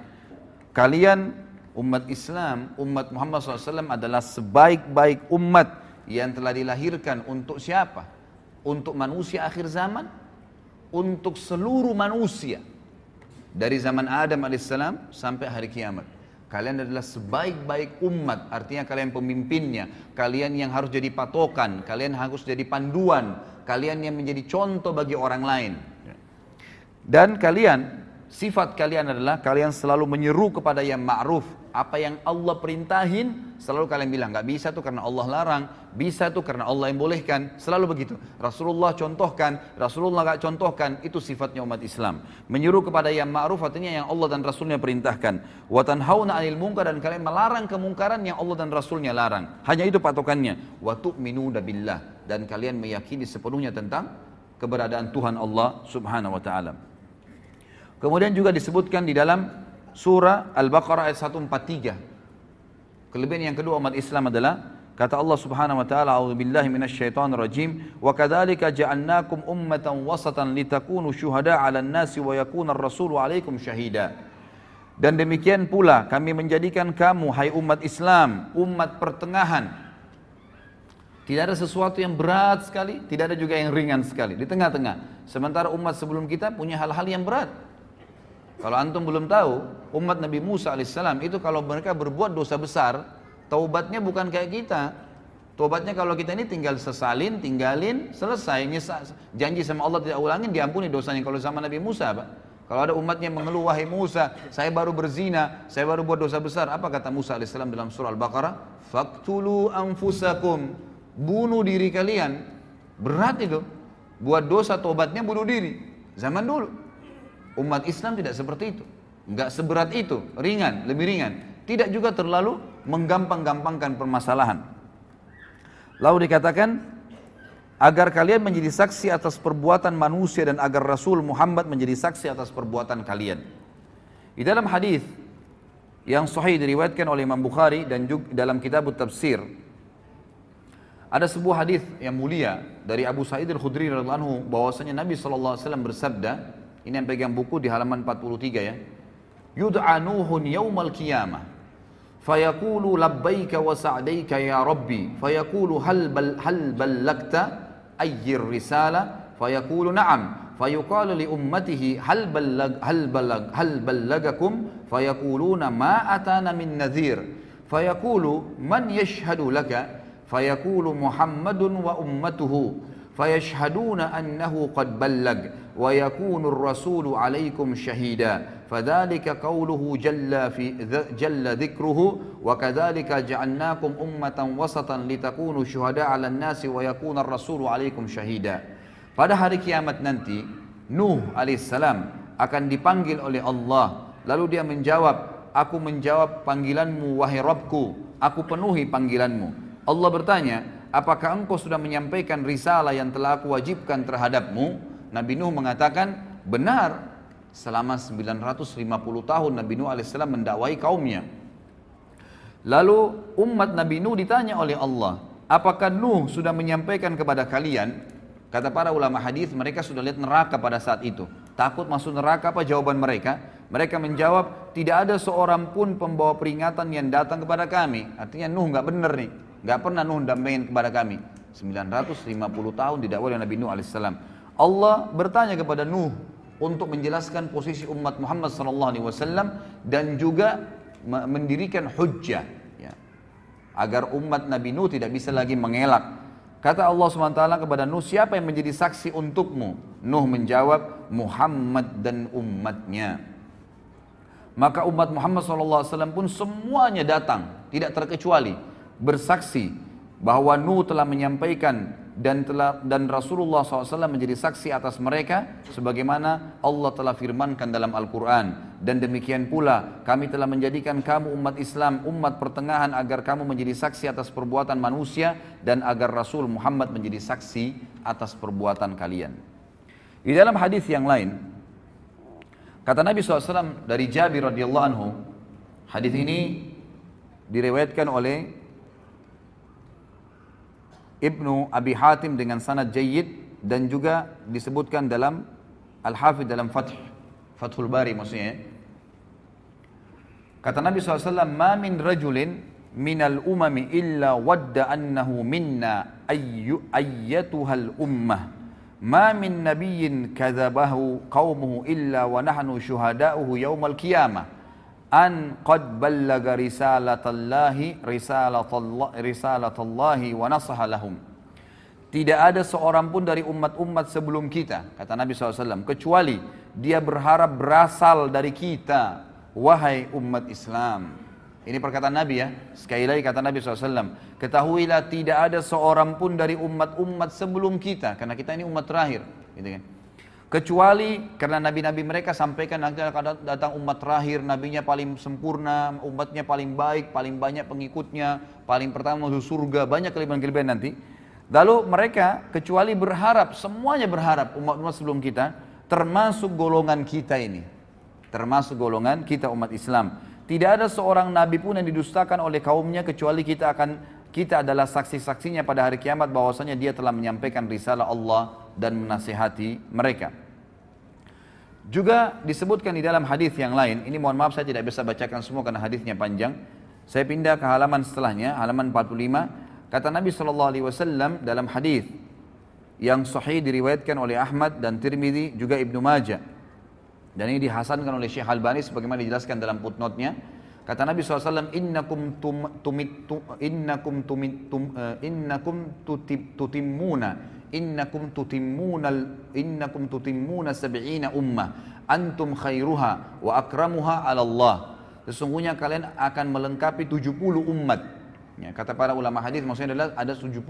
Kalian umat Islam, umat Muhammad SAW adalah sebaik-baik umat yang telah dilahirkan untuk siapa? Untuk manusia akhir zaman? Untuk seluruh manusia. Dari zaman Adam alaihissalam sampai hari kiamat. Kalian adalah sebaik-baik umat, artinya kalian pemimpinnya, kalian yang harus jadi patokan, kalian harus jadi panduan, kalian yang menjadi contoh bagi orang lain. Dan kalian, sifat kalian adalah kalian selalu menyeru kepada yang ma'ruf. Apa yang Allah perintahin, selalu kalian bilang, nggak bisa tuh karena Allah larang, bisa tuh karena Allah yang bolehkan, selalu begitu. Rasulullah contohkan, Rasulullah nggak contohkan, itu sifatnya umat Islam. Menyeru kepada yang ma'ruf artinya yang Allah dan Rasulnya perintahkan. Watan hauna anil munkar dan kalian melarang kemungkaran yang Allah dan Rasulnya larang. Hanya itu patokannya. Wa tu'minu billah dan kalian meyakini sepenuhnya tentang keberadaan Tuhan Allah Subhanahu wa taala. Kemudian juga disebutkan di dalam surah Al-Baqarah ayat 143. Kelebihan yang kedua umat Islam adalah kata Allah Subhanahu wa taala a'udzubillahi minasyaitonir rajim wa kadzalika ja'alnakum ummatan wasatan litakunu syuhada 'alan nasi wa yakuna ar-rasulu 'alaikum syahida. Dan demikian pula kami menjadikan kamu hai umat Islam umat pertengahan. Tidak ada sesuatu yang berat sekali, tidak ada juga yang ringan sekali, di tengah-tengah. Sementara umat sebelum kita punya hal-hal yang berat. Kalau antum belum tahu, umat Nabi Musa alaihissalam itu kalau mereka berbuat dosa besar, taubatnya bukan kayak kita. Taubatnya kalau kita ini tinggal sesalin, tinggalin, selesai. Janji sama Allah tidak ulangin, diampuni dosanya. Kalau sama Nabi Musa, Pak. Kalau ada umatnya mengeluh, wahai Musa, saya baru berzina, saya baru buat dosa besar. Apa kata Musa alaihissalam dalam surah Al-Baqarah? Faktulu anfusakum. Bunuh diri kalian. Berat itu. Buat dosa tobatnya bunuh diri. Zaman dulu. Umat Islam tidak seperti itu. Enggak seberat itu, ringan, lebih ringan. Tidak juga terlalu menggampang-gampangkan permasalahan. Lalu dikatakan, agar kalian menjadi saksi atas perbuatan manusia dan agar Rasul Muhammad menjadi saksi atas perbuatan kalian. Di dalam hadis yang sahih diriwayatkan oleh Imam Bukhari dan juga dalam kitab tafsir ada sebuah hadis yang mulia dari Abu Sa'id Al-Khudri radhiyallahu anhu bahwasanya Nabi wasallam bersabda ini yang pegang buku di halaman 43 ya. Yud'a Nuhun yaumal qiyamah. Fayaqulu labbaika wa sa'daika ya Rabbi. Fayaqulu hal bal hal ballagta ayyir risala? Fayaqulu na'am. Fayuqalu li ummatihi hal ballag hal ballag hal ballagakum? Fayaquluna ma atana min nadhir. Fayaqulu man yashhadu laka? Fayaqulu Muhammadun wa ummatuhu. Fayashhaduna annahu qad ballag. wa yakunur rasulu alaikum syahida fadzalika qauluhu jalla fi jalla dzikruhu wa kadzalika ja'alnakum ummatan wasatan litakunu syuhada 'alan nasi wa yakunar rasulu alaikum syahida pada hari kiamat nanti akan dipanggil oleh Allah. Lalu dia menjawab aku menjawab panggilanmu wahai Rabbku. Aku penuhi panggilanmu. Allah bertanya apakah engkau sudah menyampaikan risalah yang telah aku wajibkan terhadapmu? Nabi Nuh mengatakan benar selama 950 tahun Nabi Nuh alaihissalam mendakwai kaumnya. Lalu umat Nabi Nuh ditanya oleh Allah, apakah Nuh sudah menyampaikan kepada kalian? Kata para ulama hadis mereka sudah lihat neraka pada saat itu. Takut masuk neraka apa jawaban mereka? Mereka menjawab, tidak ada seorang pun pembawa peringatan yang datang kepada kami. Artinya Nuh nggak benar nih, nggak pernah Nuh dampingin kepada kami. 950 tahun didakwai oleh Nabi Nuh alaihissalam. Allah bertanya kepada Nuh untuk menjelaskan posisi umat Muhammad SAW dan juga mendirikan hujjah ya, agar umat Nabi Nuh tidak bisa lagi mengelak. Kata Allah SWT kepada Nuh, siapa yang menjadi saksi untukmu? Nuh menjawab, Muhammad dan umatnya. Maka umat Muhammad SAW pun semuanya datang, tidak terkecuali, bersaksi bahwa Nuh telah menyampaikan dan telah dan Rasulullah SAW menjadi saksi atas mereka sebagaimana Allah telah firmankan dalam Al-Quran. Dan demikian pula kami telah menjadikan kamu umat Islam umat pertengahan agar kamu menjadi saksi atas perbuatan manusia dan agar Rasul Muhammad menjadi saksi atas perbuatan kalian. Di dalam hadis yang lain kata Nabi SAW dari Jabir radhiyallahu anhu hadis ini diriwayatkan oleh Ibnu Abi Hatim dengan sanad jayyid dan juga disebutkan dalam Al-Hafidh dalam Fath Fathul Bari maksudnya Kata Nabi SAW, "Ma min rajulin minal umami illa wadda annahu minna ayyu ayyatuhal ummah." Ma min nabiyyin kadzabahu qaumuhu illa wa nahnu syuhada'uhu yaumal qiyamah an qad ballaga risalatallahi risalatallahi risalatallahi wa nasaha lahum. Tidak ada seorang pun dari umat-umat sebelum kita, kata Nabi SAW, kecuali dia berharap berasal dari kita, wahai umat Islam. Ini perkataan Nabi ya. Sekali lagi kata Nabi SAW. Ketahuilah tidak ada seorang pun dari umat-umat sebelum kita. Karena kita ini umat terakhir. Gitu kan. Kecuali karena nabi-nabi mereka sampaikan nanti akan datang umat terakhir, nabinya paling sempurna, umatnya paling baik, paling banyak pengikutnya, paling pertama masuk surga, banyak kelebihan-kelebihan nanti. Lalu mereka kecuali berharap, semuanya berharap umat-umat sebelum kita, termasuk golongan kita ini. Termasuk golongan kita umat Islam. Tidak ada seorang nabi pun yang didustakan oleh kaumnya kecuali kita akan kita adalah saksi-saksinya pada hari kiamat bahwasanya dia telah menyampaikan risalah Allah dan menasihati mereka. Juga disebutkan di dalam hadis yang lain, ini mohon maaf saya tidak bisa bacakan semua karena hadisnya panjang. Saya pindah ke halaman setelahnya, halaman 45. Kata Nabi Shallallahu Alaihi Wasallam dalam hadis yang sahih diriwayatkan oleh Ahmad dan Tirmidzi juga Ibnu Majah. Dan ini dihasankan oleh Syekh Al-Bani sebagaimana dijelaskan dalam footnote-nya. Kata Nabi SAW, innakum tum, tumit, tum, innakum tumit, tum, uh, innakum tutib, tutimmuna innakum tutimmunal innakum tutimmuna sab'ina ummah antum khairuha wa akramuha 'ala Allah sesungguhnya kalian akan melengkapi 70 umat. Ya, kata para ulama hadis maksudnya adalah ada 70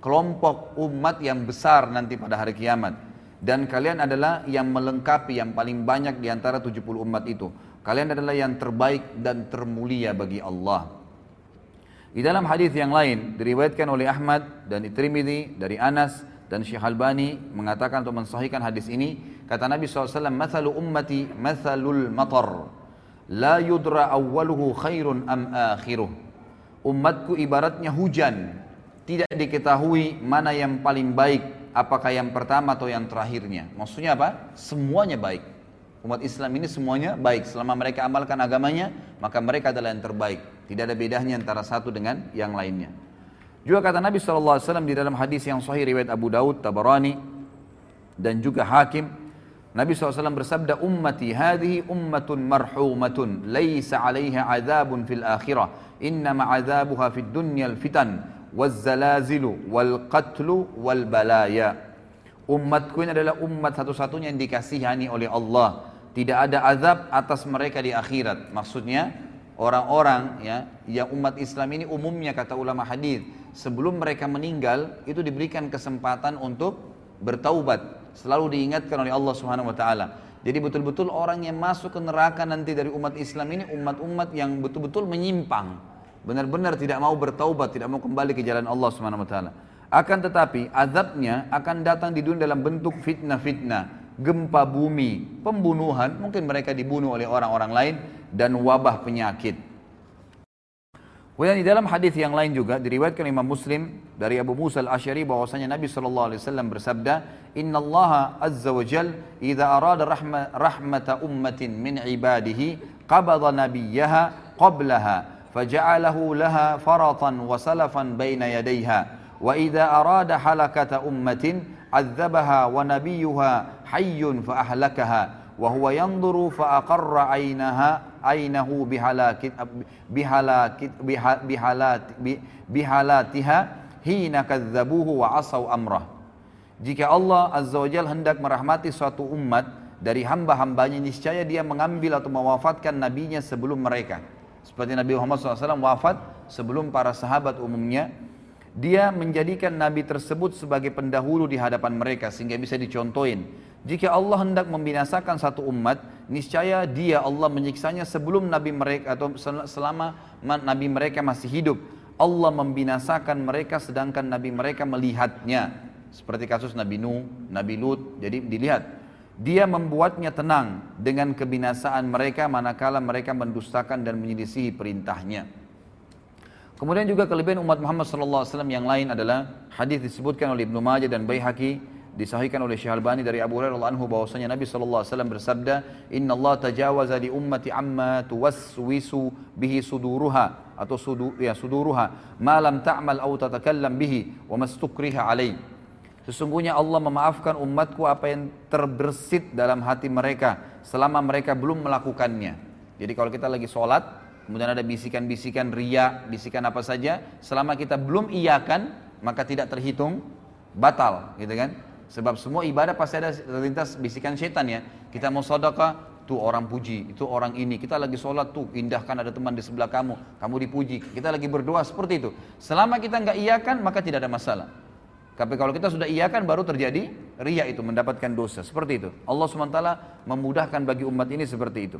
kelompok umat yang besar nanti pada hari kiamat. Dan kalian adalah yang melengkapi yang paling banyak di antara 70 umat itu. Kalian adalah yang terbaik dan termulia bagi Allah di dalam hadis yang lain diriwayatkan oleh Ahmad dan Tirmidzi dari Anas dan Syekh Albani mengatakan atau mensahihkan hadis ini kata Nabi SAW mathalu ummati mathalul matar. La yudra awwaluhu khairun am akhiruh. Umatku ibaratnya hujan. Tidak diketahui mana yang paling baik apakah yang pertama atau yang terakhirnya. Maksudnya apa? Semuanya baik Umat Islam ini semuanya baik. Selama mereka amalkan agamanya, maka mereka adalah yang terbaik. Tidak ada bedanya antara satu dengan yang lainnya. Juga kata Nabi SAW di dalam hadis yang sahih riwayat Abu Daud, Tabarani, dan juga Hakim, Nabi SAW bersabda, Ummati hadhi ummatun marhumatun, laysa alaiha azabun fil akhirah, innama azabuha fid dunya al-fitan, wal-zalazilu, wal-qatlu, wal-balaya. Umatku ini adalah umat satu-satunya yang dikasihani oleh Allah tidak ada azab atas mereka di akhirat. Maksudnya orang-orang ya yang umat Islam ini umumnya kata ulama hadis sebelum mereka meninggal itu diberikan kesempatan untuk bertaubat. Selalu diingatkan oleh Allah Subhanahu wa taala. Jadi betul-betul orang yang masuk ke neraka nanti dari umat Islam ini umat-umat yang betul-betul menyimpang. Benar-benar tidak mau bertaubat, tidak mau kembali ke jalan Allah Subhanahu wa taala. Akan tetapi azabnya akan datang di dunia dalam bentuk fitnah-fitnah gempa bumi, pembunuhan, mungkin mereka dibunuh oleh orang-orang lain dan wabah penyakit. Kemudian di dalam hadis yang lain juga diriwayatkan Imam Muslim dari Abu Musa al-Asy'ari bahwasanya Nabi sallallahu alaihi wasallam bersabda, "Inna Allah azza wa jal idza arada rahma, rahmata ummatin min ibadihi qabada nabiyyaha qablaha faja'alahu laha faratan wa salafan baina yadayha wa idza arada halakata ummatin hayyun fa ahlakaha wa huwa yanzuru fa aqarra aynaha aynahu bihalakit bihalakit bihalat bihalatiha hina kadzabuhu wa asaw amrah. Jika Allah azza wajal hendak merahmati suatu umat dari hamba-hambanya niscaya dia mengambil atau mewafatkan nabinya sebelum mereka. Seperti Nabi Muhammad SAW wafat sebelum para sahabat umumnya dia menjadikan nabi tersebut sebagai pendahulu di hadapan mereka sehingga bisa dicontohin. Jika Allah hendak membinasakan satu umat, niscaya dia Allah menyiksanya sebelum nabi mereka atau selama nabi mereka masih hidup. Allah membinasakan mereka sedangkan nabi mereka melihatnya. Seperti kasus Nabi Nuh, Nabi Lut. Jadi dilihat. Dia membuatnya tenang dengan kebinasaan mereka manakala mereka mendustakan dan menyelisihi perintahnya. Kemudian juga kelebihan umat Muhammad SAW yang lain adalah hadis disebutkan oleh Ibnu Majah dan Baihaqi disahihkan oleh Syekh Albani dari Abu Hurairah anhu bahwasanya Nabi SAW bersabda Inna Allah tajawaza li ummati amma tuwaswisu bihi suduruha atau sudu, ya suduruha ma lam ta'mal atau tatakallam bihi wa mastukriha alaih Sesungguhnya Allah memaafkan umatku apa yang terbersit dalam hati mereka selama mereka belum melakukannya. Jadi kalau kita lagi sholat, kemudian ada bisikan-bisikan ria, bisikan apa saja, selama kita belum iakan, maka tidak terhitung batal gitu kan. Sebab semua ibadah pasti ada terlintas bisikan setan ya. Kita mau sedekah, tuh orang puji, itu orang ini. Kita lagi sholat tuh, indahkan ada teman di sebelah kamu, kamu dipuji. Kita lagi berdoa seperti itu. Selama kita nggak iakan, maka tidak ada masalah. Tapi kalau kita sudah iakan, baru terjadi ria itu, mendapatkan dosa. Seperti itu. Allah SWT memudahkan bagi umat ini seperti itu.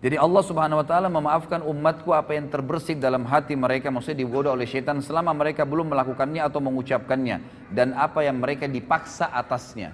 Jadi Allah Subhanahu wa taala memaafkan umatku apa yang terbersih dalam hati mereka maksudnya digoda oleh setan selama mereka belum melakukannya atau mengucapkannya dan apa yang mereka dipaksa atasnya.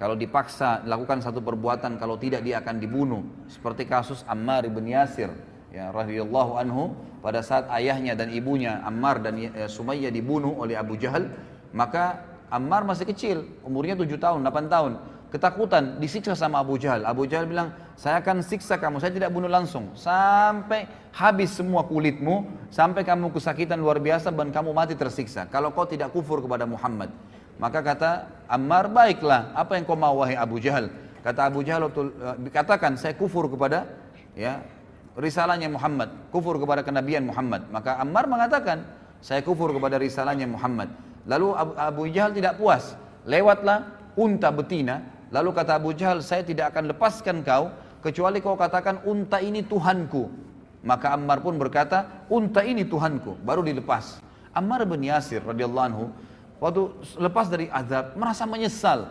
Kalau dipaksa lakukan satu perbuatan kalau tidak dia akan dibunuh seperti kasus Ammar bin Yasir ya radhiyallahu anhu pada saat ayahnya dan ibunya Ammar dan eh, Sumayyah dibunuh oleh Abu Jahal maka Ammar masih kecil umurnya 7 tahun 8 tahun ketakutan, disiksa sama Abu Jahal. Abu Jahal bilang, saya akan siksa kamu, saya tidak bunuh langsung. Sampai habis semua kulitmu, sampai kamu kesakitan luar biasa dan kamu mati tersiksa. Kalau kau tidak kufur kepada Muhammad. Maka kata Ammar, baiklah, apa yang kau mau wahai Abu Jahal? Kata Abu Jahal, eh, katakan saya kufur kepada ya risalahnya Muhammad, kufur kepada kenabian Muhammad. Maka Ammar mengatakan, saya kufur kepada risalahnya Muhammad. Lalu Abu Jahal tidak puas, lewatlah unta betina Lalu kata Abu Jahal, saya tidak akan lepaskan kau kecuali kau katakan unta ini Tuhanku. Maka Ammar pun berkata, unta ini Tuhanku. Baru dilepas. Ammar bin Yasir radhiyallahu anhu waktu lepas dari azab merasa menyesal.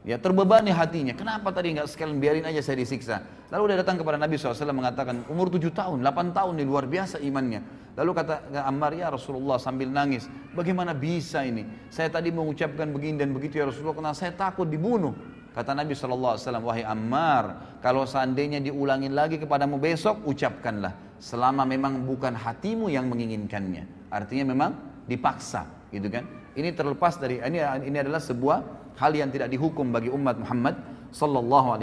Ya terbebani hatinya. Kenapa tadi nggak sekalian biarin aja saya disiksa? Lalu dia datang kepada Nabi SAW mengatakan umur 7 tahun, 8 tahun ini luar biasa imannya. Lalu kata Ammar ya Rasulullah sambil nangis, bagaimana bisa ini? Saya tadi mengucapkan begini dan begitu ya Rasulullah karena saya takut dibunuh. Kata Nabi SAW, wahai Ammar, kalau seandainya diulangin lagi kepadamu besok, ucapkanlah. Selama memang bukan hatimu yang menginginkannya. Artinya memang dipaksa, gitu kan? Ini terlepas dari, ini, ini adalah sebuah hal yang tidak dihukum bagi umat Muhammad sallallahu.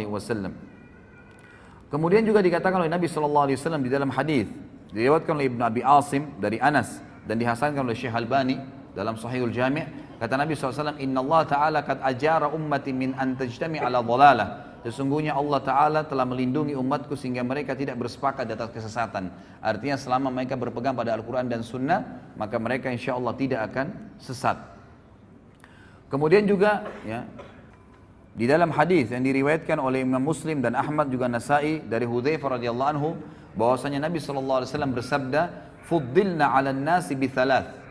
Kemudian juga dikatakan oleh Nabi wasallam di dalam hadis diriwayatkan oleh Ibnu Abi Asim dari Anas dan dihasankan oleh Syekh Albani dalam Sahihul Jami' kata Nabi SAW Inna Allah Ta'ala kad ajara ummati min an tajtami ala dhalalah Sesungguhnya Allah Ta'ala telah melindungi umatku sehingga mereka tidak bersepakat di atas kesesatan. Artinya selama mereka berpegang pada Al-Quran dan Sunnah, maka mereka insya Allah tidak akan sesat. Kemudian juga ya di dalam hadis yang diriwayatkan oleh Imam Muslim dan Ahmad juga Nasai dari Hudzaifah radhiyallahu anhu bahwasanya Nabi wasallam bersabda, "Fuddilna 'alan nasi bi thalath.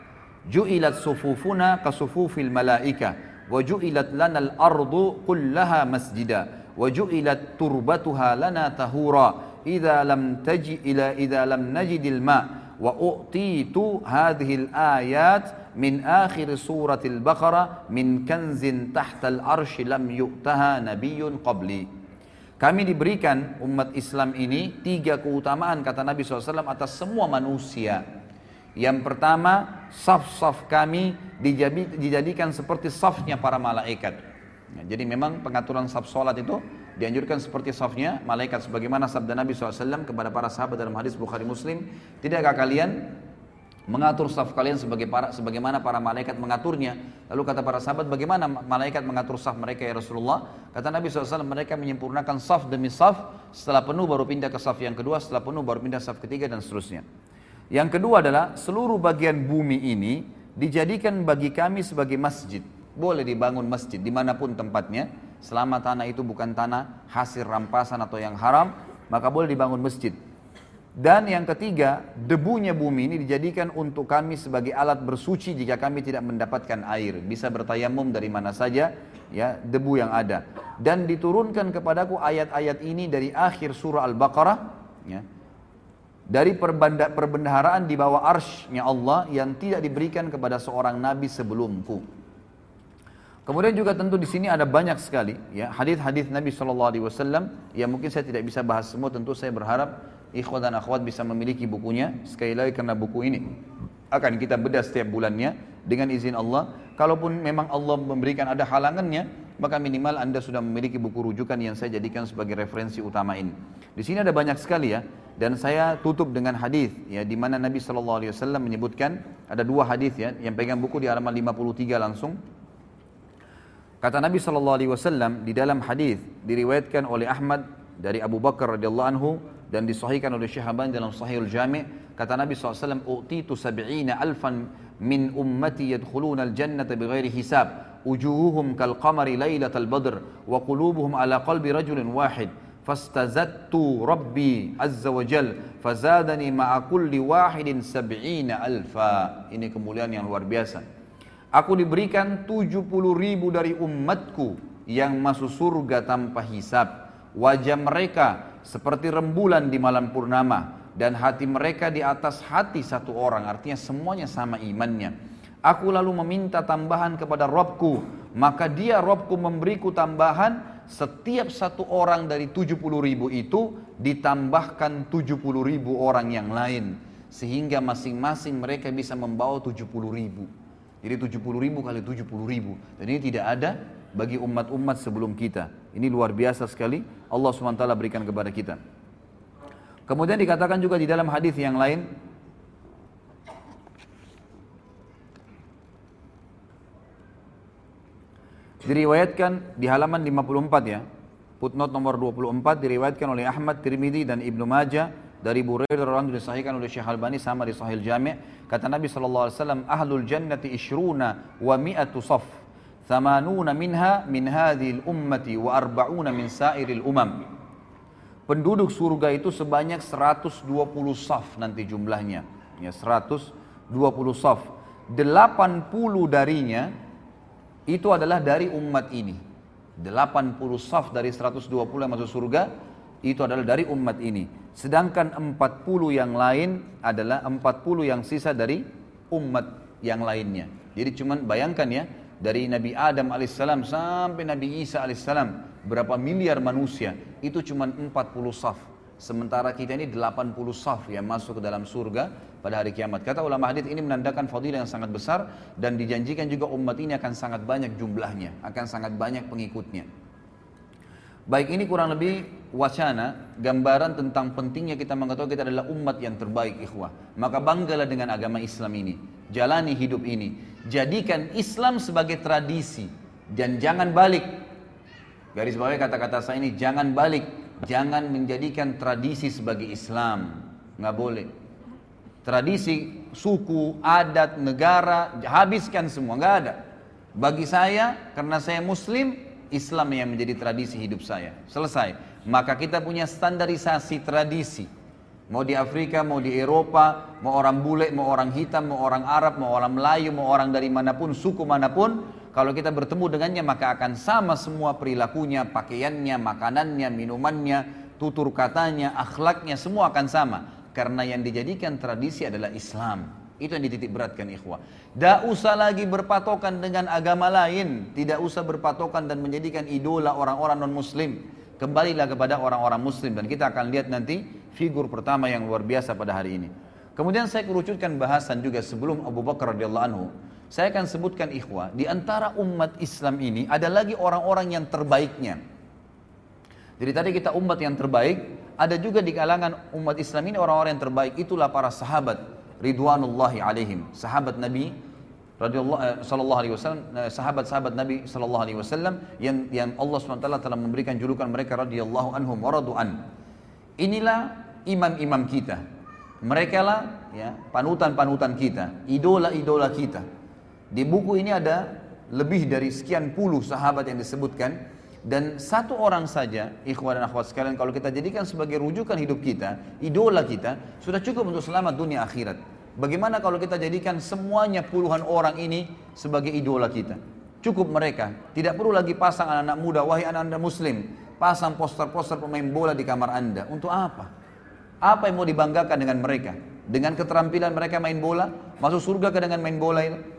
Ju'ilat sufufuna ka sufufil malaika wa ju'ilat lana al-ardu kullaha masjida wa ju'ilat turbatuha lana tahura idza lam taji ila idza lam najidil ma' u'titu hadhihi al-ayat min akhir suratil Baqarah min kanzin tahtal arsy lam yu'taha nabiyyun qabli. Kami diberikan umat Islam ini tiga keutamaan kata Nabi SAW atas semua manusia. Yang pertama, saf-saf kami dijadikan seperti safnya para malaikat. Ya, jadi memang pengaturan saf solat itu dianjurkan seperti safnya malaikat. Sebagaimana sabda Nabi SAW kepada para sahabat dalam hadis Bukhari Muslim. Tidakkah kalian mengatur saf kalian sebagai para sebagaimana para malaikat mengaturnya. Lalu kata para sahabat, bagaimana malaikat mengatur saf mereka ya Rasulullah? Kata Nabi SAW, mereka menyempurnakan saf demi saf, setelah penuh baru pindah ke saf yang kedua, setelah penuh baru pindah saf ketiga dan seterusnya. Yang kedua adalah seluruh bagian bumi ini dijadikan bagi kami sebagai masjid. Boleh dibangun masjid di mana pun tempatnya, selama tanah itu bukan tanah hasil rampasan atau yang haram, maka boleh dibangun masjid. Dan yang ketiga, debunya bumi ini dijadikan untuk kami sebagai alat bersuci jika kami tidak mendapatkan air. Bisa bertayamum dari mana saja, ya debu yang ada. Dan diturunkan kepadaku ayat-ayat ini dari akhir surah Al-Baqarah, ya, dari perbendaharaan di bawah arshnya Allah yang tidak diberikan kepada seorang nabi sebelumku. Kemudian juga tentu di sini ada banyak sekali ya hadis-hadis Nabi Shallallahu Alaihi Wasallam yang mungkin saya tidak bisa bahas semua. Tentu saya berharap ikhwan dan akhwat bisa memiliki bukunya sekali lagi karena buku ini akan kita bedah setiap bulannya dengan izin Allah. Kalaupun memang Allah memberikan ada halangannya maka minimal anda sudah memiliki buku rujukan yang saya jadikan sebagai referensi utama ini di sini ada banyak sekali ya. Dan saya tutup dengan hadis ya di mana Nabi Shallallahu Alaihi Wasallam menyebutkan ada dua hadis ya yang pegang buku di halaman 53 langsung. Kata Nabi Shallallahu Alaihi Wasallam di dalam hadis diriwayatkan oleh Ahmad dari Abu Bakar radhiyallahu anhu dan disahihkan oleh Syekh Haban dalam Sahihul Jami' kata Nabi SAW u'titu sab'ina alfan min ummati yadkhuluna al-jannata bighairi hisab wujuhuhum kal qamari lailatal badr wa qulubuhum ala qalbi rajulin wahid. Fastazattu rabbi azza wa jal fazadani ma'a kulli wahidin sab'ina alfa. Ini kemuliaan yang luar biasa. Aku diberikan 70 ribu dari umatku yang masuk surga tanpa hisab. Wajah mereka seperti rembulan di malam purnama dan hati mereka di atas hati satu orang artinya semuanya sama imannya. Aku lalu meminta tambahan kepada Robku maka dia Robku memberiku tambahan setiap satu orang dari 70 ribu itu ditambahkan 70 ribu orang yang lain sehingga masing-masing mereka bisa membawa 70 ribu. Jadi 70 ribu kali 70 ribu. Dan ini tidak ada bagi umat-umat sebelum kita. Ini luar biasa sekali. Allah SWT berikan kepada kita Kemudian dikatakan juga di dalam hadis yang lain diriwayatkan di halaman 54 ya. Footnote nomor 24 diriwayatkan oleh Ahmad Tirmidzi dan Ibnu Majah dari Burairah radhiyallahu disahihkan oleh Syekh Albani sama di Sahih Jami' kata Nabi sallallahu alaihi wasallam ahlul jannati ishruna wa mi'atu saf thamanuna minha min hadhil ummati wa arba'una min sairil umam penduduk surga itu sebanyak 120 saf nanti jumlahnya. Ya, 120 saf. 80 darinya itu adalah dari umat ini. 80 saf dari 120 yang masuk surga itu adalah dari umat ini. Sedangkan 40 yang lain adalah 40 yang sisa dari umat yang lainnya. Jadi cuman bayangkan ya, dari Nabi Adam alaihissalam sampai Nabi Isa alaihissalam berapa miliar manusia? Itu cuma 40 saf. Sementara kita ini 80 saf yang masuk ke dalam surga pada hari kiamat. Kata ulama hadis ini menandakan fadilah yang sangat besar dan dijanjikan juga umat ini akan sangat banyak jumlahnya akan sangat banyak pengikutnya. Baik ini kurang lebih wacana gambaran tentang pentingnya kita mengetahui kita adalah umat yang terbaik ikhwah. Maka banggalah dengan agama Islam ini. Jalani hidup ini. Jadikan Islam sebagai tradisi. Dan jangan balik Garis bawah kata-kata saya ini jangan balik, jangan menjadikan tradisi sebagai Islam, nggak boleh. Tradisi, suku, adat, negara, habiskan semua, nggak ada. Bagi saya, karena saya Muslim, Islam yang menjadi tradisi hidup saya. Selesai. Maka kita punya standarisasi tradisi. Mau di Afrika, mau di Eropa, mau orang bule, mau orang hitam, mau orang Arab, mau orang Melayu, mau orang dari mana pun, suku mana pun, kalau kita bertemu dengannya maka akan sama semua perilakunya, pakaiannya, makanannya, minumannya, tutur katanya, akhlaknya semua akan sama. Karena yang dijadikan tradisi adalah Islam. Itu yang dititik beratkan ikhwah. Tidak usah lagi berpatokan dengan agama lain. Tidak usah berpatokan dan menjadikan idola orang-orang non-muslim. Kembalilah kepada orang-orang muslim. Dan kita akan lihat nanti figur pertama yang luar biasa pada hari ini. Kemudian saya kerucutkan bahasan juga sebelum Abu Bakar radhiyallahu anhu saya akan sebutkan ikhwah, di antara umat Islam ini ada lagi orang-orang yang terbaiknya. Jadi tadi kita umat yang terbaik, ada juga di kalangan umat Islam ini orang-orang yang terbaik itulah para sahabat ridwanullahi alaihim, sahabat Nabi radhiyallahu eh, sallallahu alaihi wasallam eh, sahabat-sahabat Nabi sallallahu alaihi wasallam yang yang Allah SWT telah memberikan julukan mereka radhiyallahu anhum waradu'an. Inilah imam-imam kita. Mereka lah ya panutan-panutan kita, idola-idola kita. Di buku ini ada lebih dari sekian puluh sahabat yang disebutkan dan satu orang saja, ikhwan dan akhwat sekalian, kalau kita jadikan sebagai rujukan hidup kita, idola kita, sudah cukup untuk selamat dunia akhirat. Bagaimana kalau kita jadikan semuanya puluhan orang ini sebagai idola kita? Cukup mereka, tidak perlu lagi pasang anak-anak muda, wahai anak-anak muslim, pasang poster-poster pemain bola di kamar anda. Untuk apa? Apa yang mau dibanggakan dengan mereka? Dengan keterampilan mereka main bola? Masuk surga ke dengan main bola ini?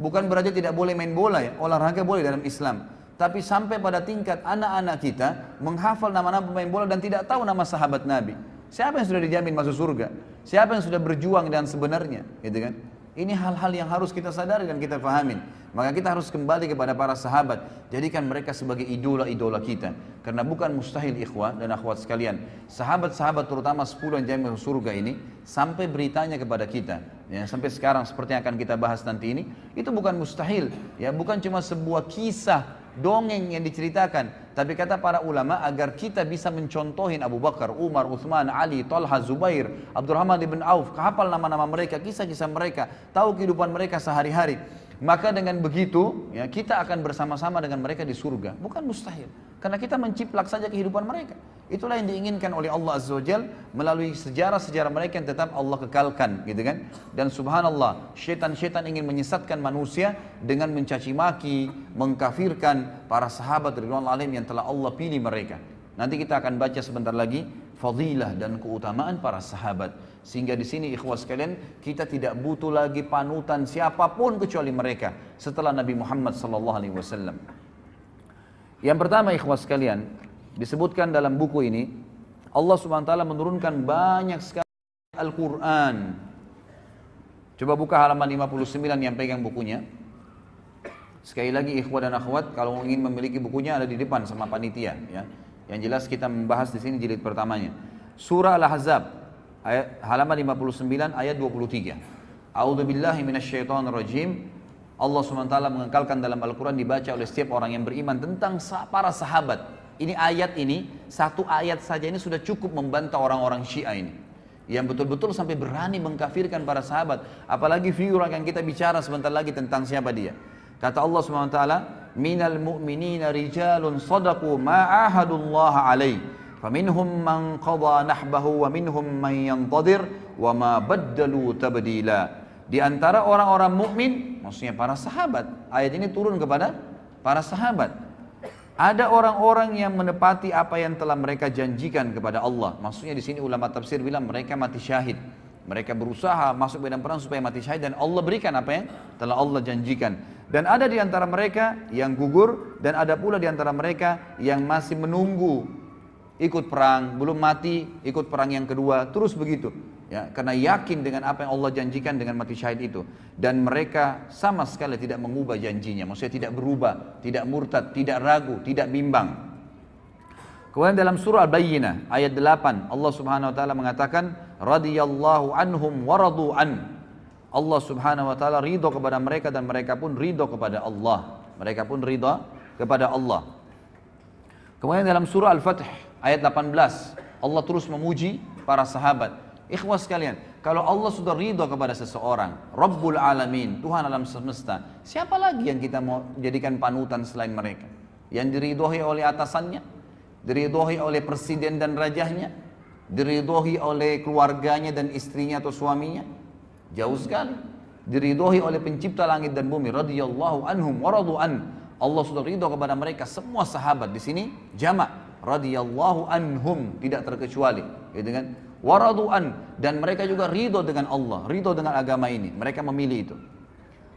Bukan berarti tidak boleh main bola ya, olahraga boleh dalam Islam. Tapi sampai pada tingkat anak-anak kita menghafal nama-nama pemain bola dan tidak tahu nama sahabat Nabi. Siapa yang sudah dijamin masuk surga? Siapa yang sudah berjuang dan sebenarnya, gitu kan? Ini hal-hal yang harus kita sadari dan kita fahamin. Maka kita harus kembali kepada para sahabat. Jadikan mereka sebagai idola-idola kita. Karena bukan mustahil ikhwah dan akhwat sekalian. Sahabat-sahabat terutama 10 yang jamin surga ini. Sampai beritanya kepada kita. Ya, sampai sekarang seperti yang akan kita bahas nanti ini. Itu bukan mustahil. Ya, bukan cuma sebuah kisah dongeng yang diceritakan. Tapi kata para ulama agar kita bisa mencontohin Abu Bakar, Umar, Uthman, Ali, Talha, Zubair, Abdurrahman ibn Auf, hafal nama-nama mereka, kisah-kisah mereka, tahu kehidupan mereka sehari-hari. Maka dengan begitu ya kita akan bersama-sama dengan mereka di surga. Bukan mustahil. Karena kita menciplak saja kehidupan mereka. Itulah yang diinginkan oleh Allah Azza wa melalui sejarah-sejarah mereka yang tetap Allah kekalkan gitu kan. Dan subhanallah, syaitan-syaitan ingin menyesatkan manusia dengan mencaci maki, mengkafirkan para sahabat ridwan alim yang telah Allah pilih mereka. Nanti kita akan baca sebentar lagi fadilah dan keutamaan para sahabat. Sehingga di sini ikhwas sekalian kita tidak butuh lagi panutan siapa pun kecuali mereka setelah Nabi Muhammad sallallahu alaihi wasallam. Yang pertama ikhwas sekalian disebutkan dalam buku ini Allah Subhanahu taala menurunkan banyak sekali Al-Qur'an. Coba buka halaman 59 yang pegang bukunya. Sekali lagi ikhwah dan akhwat kalau ingin memiliki bukunya ada di depan sama panitia ya. Yang jelas kita membahas di sini jilid pertamanya. Surah Al-Ahzab ayat halaman 59 ayat 23. A'udzu billahi minasyaitonir rajim. Allah SWT mengekalkan dalam Al-Quran dibaca oleh setiap orang yang beriman tentang para sahabat. Ini ayat ini, satu ayat saja ini sudah cukup membantah orang-orang Syiah ini. Yang betul-betul sampai berani mengkafirkan para sahabat. Apalagi figur yang kita bicara sebentar lagi tentang siapa dia. Kata Allah SWT, Minal mu'minina rijalun sadaku ma'ahadullah alaih فَمِنْهُمْ مَنْ قَضَى نَحْبَهُ وَمِنْهُمْ مَنْ يَنْتَظِرْ وَمَا بَدَّلُوا تَبْدِيلًا. Di antara orang-orang mukmin, maksudnya para sahabat, ayat ini turun kepada para sahabat. Ada orang-orang yang menepati apa yang telah mereka janjikan kepada Allah. Maksudnya di sini ulama tafsir bilang mereka mati syahid. Mereka berusaha masuk medan perang supaya mati syahid dan Allah berikan apa yang telah Allah janjikan. Dan ada di antara mereka yang gugur dan ada pula di antara mereka yang masih menunggu ikut perang, belum mati, ikut perang yang kedua, terus begitu. Ya, karena yakin dengan apa yang Allah janjikan dengan mati syahid itu dan mereka sama sekali tidak mengubah janjinya, maksudnya tidak berubah, tidak murtad, tidak ragu, tidak bimbang. Kemudian dalam surah Al-Bayyinah ayat 8 Allah Subhanahu wa taala mengatakan radhiyallahu anhum wa radu an. Allah Subhanahu wa taala ridho kepada mereka dan mereka pun ridho kepada Allah. Mereka pun ridho kepada Allah. Kemudian dalam surah Al-Fath ayat 18 Allah terus memuji para sahabat. Ikhwas sekalian kalau Allah sudah ridho kepada seseorang Rabbul Alamin Tuhan alam semesta siapa lagi yang kita mau jadikan panutan selain mereka? Yang diridhoi oleh atasannya diridhoi oleh presiden dan rajahnya diridhoi oleh keluarganya dan istrinya atau suaminya? Jauh sekali. Diridhoi oleh pencipta langit dan bumi radhiyallahu anhum waradu an. Allah sudah ridho kepada mereka semua sahabat di sini jamak radhiyallahu anhum. Tidak terkecuali gitu kan? Waradu'an. Dan mereka juga ridho dengan Allah ridho dengan agama ini. Mereka memilih itu.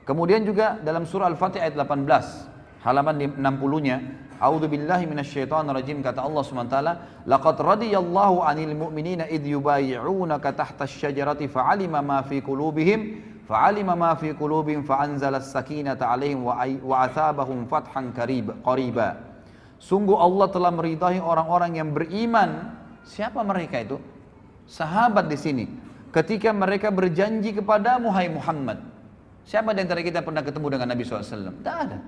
Kemudian juga dalam surah Al-Fatih ayat 18 halaman 60-nya A'udzu billahi minasyaitonir rajim kata Allah SWT laqad radiyallahu 'anil mu'minina id yubayyi'unaka tahta asy-syajarati fa'alima ma fi qulubihim fa'alima ma fi qulubihim fa'anzala as-sakinata 'alaihim wa athabahum fathan qariba Sungguh Allah telah meridai orang-orang yang beriman. Siapa mereka itu? Sahabat di sini. Ketika mereka berjanji kepada hai Muhammad. Siapa di antara kita pernah ketemu dengan Nabi SAW? Tidak ada.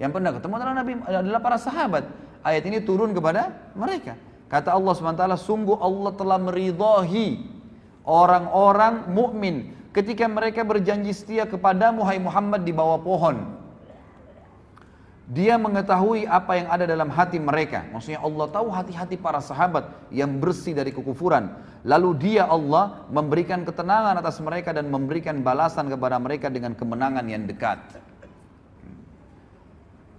Yang pernah ketemu adalah Nabi adalah para sahabat. Ayat ini turun kepada mereka. Kata Allah SWT, sungguh Allah telah meridai orang-orang mukmin ketika mereka berjanji setia kepada Muhammad di bawah pohon. Dia mengetahui apa yang ada dalam hati mereka. Maksudnya Allah tahu hati-hati para sahabat yang bersih dari kekufuran. Lalu dia Allah memberikan ketenangan atas mereka dan memberikan balasan kepada mereka dengan kemenangan yang dekat.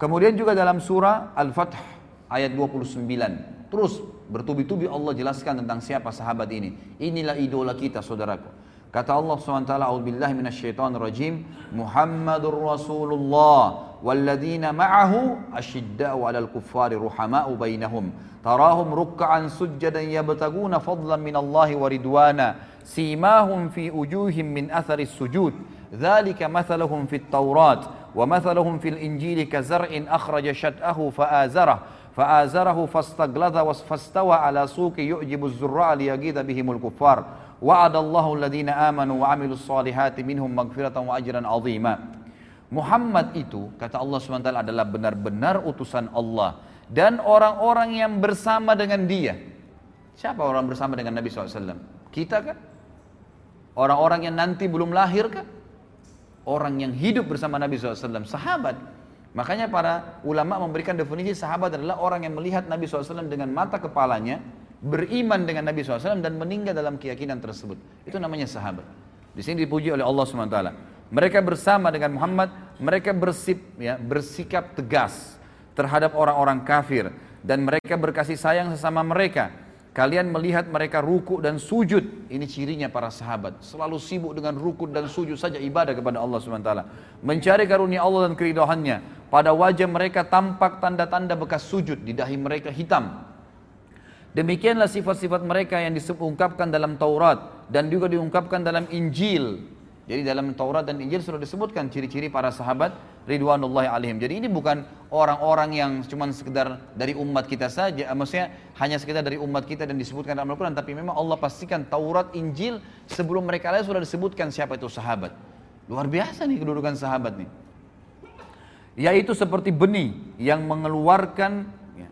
Kemudian juga dalam surah Al-Fath ayat 29. Terus bertubi-tubi Allah jelaskan tentang siapa sahabat ini. Inilah idola kita saudaraku. Kata Allah SWT, A'udzubillahi minasyaitonirrajim, Muhammadur Rasulullah والذين معه أشداء على الكفار رحماء بينهم تراهم ركعا سجدا يبتغون فضلا من الله ورضوانا سيماهم في وجوههم من أثر السجود ذلك مثلهم في التوراة ومثلهم في الإنجيل كزرع أخرج شتأه فآزره فآزره فاستغلظ فاستوى على سوق يعجب الزراع ليغيظ بهم الكفار Wa'adallahu alladhina amanu wa amilus salihati minhum magfiratan wa ajran azima. Muhammad itu kata Allah SWT adalah benar-benar utusan Allah dan orang-orang yang bersama dengan dia. Siapa orang bersama dengan Nabi SAW? Kita kan? Orang-orang yang nanti belum lahir kan? Orang yang hidup bersama Nabi SAW, sahabat. Makanya para ulama memberikan definisi sahabat adalah orang yang melihat Nabi SAW dengan mata kepalanya, beriman dengan Nabi SAW dan meninggal dalam keyakinan tersebut. Itu namanya sahabat. Di sini dipuji oleh Allah SWT. Mereka bersama dengan Muhammad, mereka bersip, ya, bersikap tegas terhadap orang-orang kafir dan mereka berkasih sayang sesama mereka. Kalian melihat mereka ruku dan sujud. Ini cirinya para sahabat. Selalu sibuk dengan ruku dan sujud saja ibadah kepada Allah SWT. Mencari karunia Allah dan keridohannya. Pada wajah mereka tampak tanda-tanda bekas sujud. Di dahi mereka hitam. Demikianlah sifat-sifat mereka yang diungkapkan dalam Taurat. Dan juga diungkapkan dalam Injil. Jadi dalam Taurat dan Injil sudah disebutkan ciri-ciri para sahabat ridwanullahi alaihim. Jadi ini bukan orang-orang yang cuma sekedar dari umat kita saja, maksudnya hanya sekedar dari umat kita dan disebutkan dalam Al-Quran, tapi memang Allah pastikan Taurat, Injil sebelum mereka lahir sudah disebutkan siapa itu sahabat. Luar biasa nih kedudukan sahabat nih. Yaitu seperti benih yang mengeluarkan ya,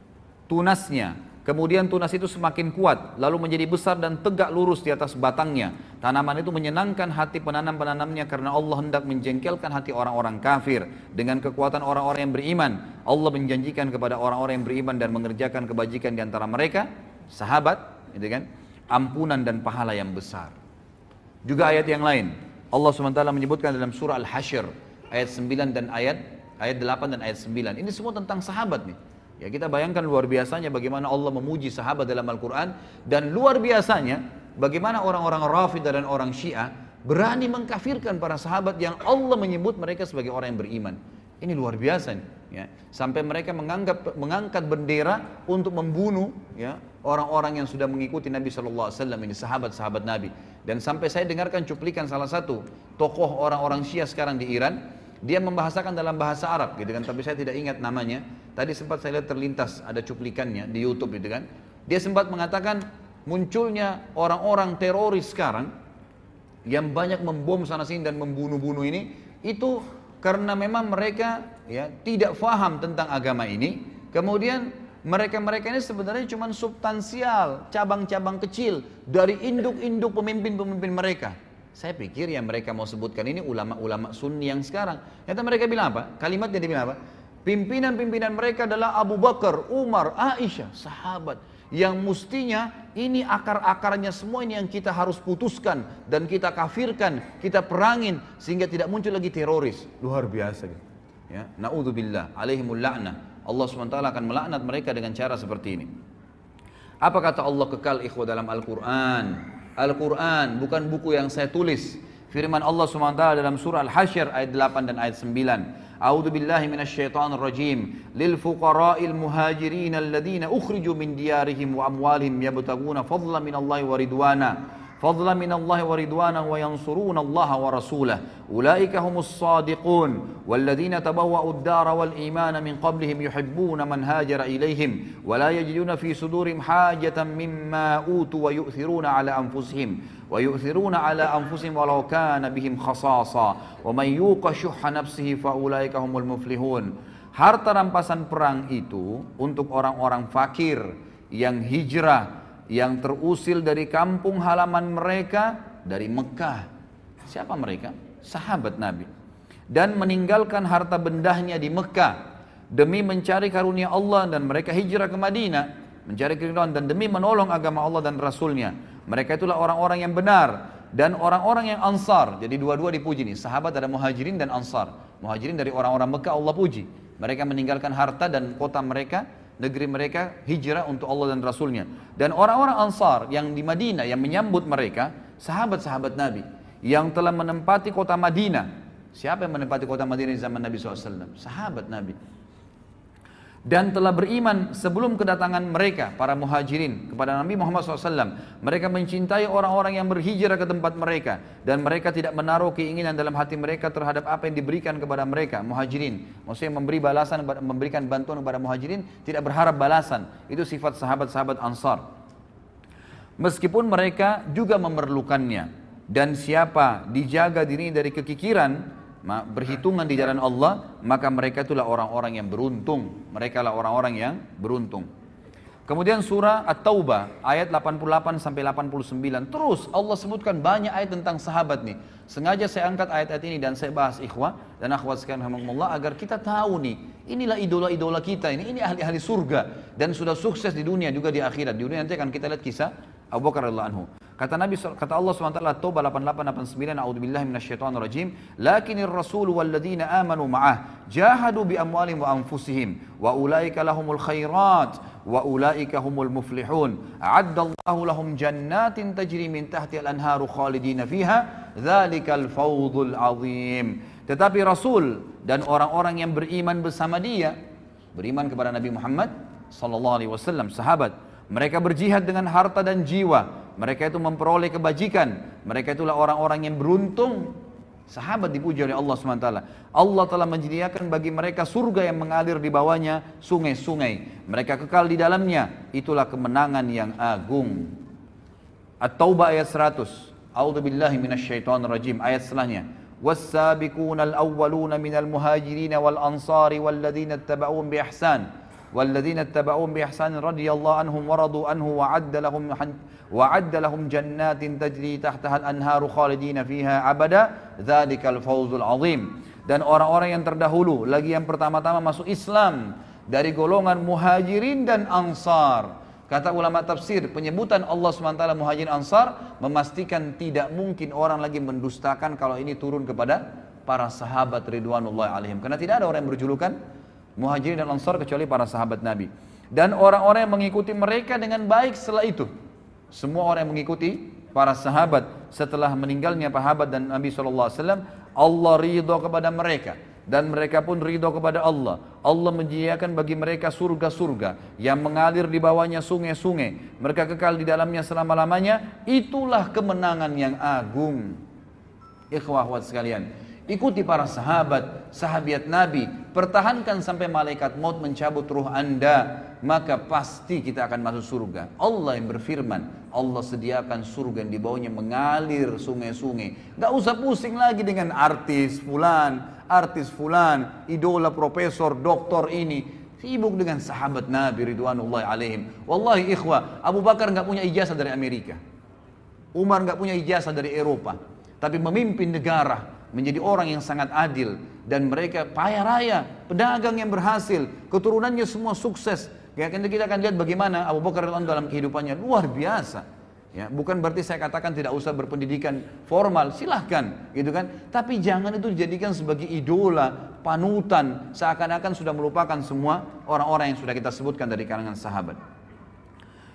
tunasnya Kemudian tunas itu semakin kuat, lalu menjadi besar dan tegak lurus di atas batangnya. Tanaman itu menyenangkan hati penanam-penanamnya karena Allah hendak menjengkelkan hati orang-orang kafir. Dengan kekuatan orang-orang yang beriman, Allah menjanjikan kepada orang-orang yang beriman dan mengerjakan kebajikan di antara mereka, sahabat, gitu kan, ampunan dan pahala yang besar. Juga ayat yang lain, Allah SWT menyebutkan dalam surah Al-Hashr, ayat 9 dan ayat ayat 8 dan ayat 9. Ini semua tentang sahabat nih. Ya kita bayangkan luar biasanya bagaimana Allah memuji sahabat dalam Al-Quran dan luar biasanya bagaimana orang-orang Rafidah dan orang Syiah berani mengkafirkan para sahabat yang Allah menyebut mereka sebagai orang yang beriman. Ini luar biasa nih, ya. Sampai mereka menganggap mengangkat bendera untuk membunuh ya orang-orang yang sudah mengikuti Nabi Shallallahu Alaihi Wasallam ini sahabat-sahabat Nabi. Dan sampai saya dengarkan cuplikan salah satu tokoh orang-orang Syiah sekarang di Iran dia membahasakan dalam bahasa Arab gitu kan, tapi saya tidak ingat namanya. Tadi sempat saya lihat terlintas ada cuplikannya di YouTube gitu kan. Dia sempat mengatakan munculnya orang-orang teroris sekarang yang banyak membom sana sini dan membunuh-bunuh ini itu karena memang mereka ya tidak faham tentang agama ini. Kemudian mereka-mereka ini sebenarnya cuma substansial, cabang-cabang kecil dari induk-induk pemimpin-pemimpin mereka. Saya pikir yang mereka mau sebutkan ini ulama-ulama sunni yang sekarang. Ternyata mereka bilang apa? Kalimatnya dia bilang apa? Pimpinan-pimpinan mereka adalah Abu Bakar, Umar, Aisyah, sahabat. Yang mestinya ini akar-akarnya semua ini yang kita harus putuskan dan kita kafirkan, kita perangin sehingga tidak muncul lagi teroris. Luar biasa. Ya, naudzubillah alaihimul la'nah. Allah SWT akan melaknat mereka dengan cara seperti ini. Apa kata Allah kekal ikhwah dalam Al-Quran? Al-Quran bukan buku yang saya tulis. Firman Allah SWT dalam surah Al-Hasyr ayat 8 dan ayat 9. A'udzu billahi minasyaitonir rajim. Lil fuqara'il muhajirin alladziina ukhriju min diyarihim wa amwalihim yabtaguna fadlan minallahi wa ridwana. فضلا من الله ورضوانا وينصرون الله ورسوله. أولئك هم الصادقون والذين تبوأوا الدار والإيمان من قبلهم يحبون من هاجر إليهم ولا يجدون في صدورهم حاجة مما أوتوا ويؤثرون على أنفسهم ويؤثرون على أنفسهم ولو كان بهم خصاصة. ومن يوق شح نفسه فأولئك هم المفلحون. Harta rampasan perang itu untuk orang-orang fakir yang hijrah yang terusil dari kampung halaman mereka dari Mekah. Siapa mereka? Sahabat Nabi. Dan meninggalkan harta bendahnya di Mekah demi mencari karunia Allah dan mereka hijrah ke Madinah mencari keridhaan dan demi menolong agama Allah dan Rasulnya. Mereka itulah orang-orang yang benar dan orang-orang yang ansar. Jadi dua-dua dipuji nih. Sahabat ada muhajirin dan ansar. Muhajirin dari orang-orang Mekah Allah puji. Mereka meninggalkan harta dan kota mereka negeri mereka hijrah untuk Allah dan Rasulnya. Dan orang-orang Ansar yang di Madinah yang menyambut mereka, sahabat-sahabat Nabi yang telah menempati kota Madinah. Siapa yang menempati kota Madinah di zaman Nabi SAW? Sahabat Nabi dan telah beriman sebelum kedatangan mereka para muhajirin kepada Nabi Muhammad SAW. Mereka mencintai orang-orang yang berhijrah ke tempat mereka dan mereka tidak menaruh keinginan dalam hati mereka terhadap apa yang diberikan kepada mereka muhajirin. Maksudnya memberi balasan, memberikan bantuan kepada muhajirin tidak berharap balasan. Itu sifat sahabat-sahabat Ansar. Meskipun mereka juga memerlukannya dan siapa dijaga diri dari kekikiran berhitungan di jalan Allah, maka mereka itulah orang-orang yang beruntung. Mereka lah orang-orang yang beruntung. Kemudian surah At-Taubah ayat 88 sampai 89. Terus Allah sebutkan banyak ayat tentang sahabat nih. Sengaja saya angkat ayat-ayat ini dan saya bahas ikhwah dan akhwat sekalian rahimahumullah agar kita tahu nih, inilah idola-idola kita ini, ini ahli-ahli surga dan sudah sukses di dunia juga di akhirat. Di dunia nanti akan kita lihat kisah Abu Bakar radhiyallahu anhu. Kata Nabi kata Allah SWT Taubah 88 89 A'udzubillahi minasyaitonir rajim. Lakinir rasul walladzina amanu ma'ah jahadu bi amwalihim wa anfusihim wa ulaika lahumul khairat wa ulaika humul muflihun. A'addallahu lahum jannatin tajri min tahtiha al-anharu khalidina fiha dzalikal fawzul azim. Tetapi rasul dan orang-orang yang beriman bersama dia beriman kepada Nabi Muhammad sallallahu alaihi wasallam sahabat mereka berjihad dengan harta dan jiwa mereka itu memperoleh kebajikan. Mereka itulah orang-orang yang beruntung. Sahabat dipuji oleh Allah SWT. Allah telah menyediakan bagi mereka surga yang mengalir di bawahnya sungai-sungai. Mereka kekal di dalamnya. Itulah kemenangan yang agung. At-Taubah ayat 100. A'udzu billahi minasyaitonir rajim. Ayat setelahnya. والسابقون الأولون من المهاجرين والأنصار والذين اتبعوهم بإحسان والذين اتبعوهم بإحسان رضي الله عنهم ورضوا عنه وعد لهم وعد لهم جنات تجري تحتها الأنهار خالدين فيها أبدا ذلك الفوز العظيم dan orang-orang yang terdahulu lagi yang pertama-tama masuk Islam dari golongan muhajirin dan ansar kata ulama tafsir penyebutan Allah SWT muhajirin ansar memastikan tidak mungkin orang lagi mendustakan kalau ini turun kepada para sahabat ridwanullah alaihim karena tidak ada orang yang berjulukan muhajirin dan ansar kecuali para sahabat Nabi. Dan orang-orang yang mengikuti mereka dengan baik setelah itu. Semua orang yang mengikuti para sahabat setelah meninggalnya sahabat dan Nabi SAW Allah ridho kepada mereka. Dan mereka pun ridho kepada Allah. Allah menyediakan bagi mereka surga-surga yang mengalir di bawahnya sungai-sungai. Mereka kekal di dalamnya selama-lamanya. Itulah kemenangan yang agung. Ikhwah sekalian Ikuti para sahabat, sahabiat Nabi, pertahankan sampai malaikat maut mencabut ruh Anda, maka pasti kita akan masuk surga. Allah yang berfirman, Allah sediakan surga yang di bawahnya mengalir sungai-sungai. Gak usah pusing lagi dengan artis fulan, artis fulan, idola profesor, doktor ini. Sibuk dengan sahabat Nabi Ridwanullah alaihim. Wallahi ikhwah, Abu Bakar nggak punya ijazah dari Amerika. Umar nggak punya ijazah dari Eropa. Tapi memimpin negara, menjadi orang yang sangat adil dan mereka payah raya, pedagang yang berhasil, keturunannya semua sukses. Ya, kita akan lihat bagaimana Abu Bakar dalam kehidupannya luar biasa. Ya, bukan berarti saya katakan tidak usah berpendidikan formal, silahkan, gitu kan. Tapi jangan itu dijadikan sebagai idola, panutan, seakan-akan sudah melupakan semua orang-orang yang sudah kita sebutkan dari kalangan sahabat.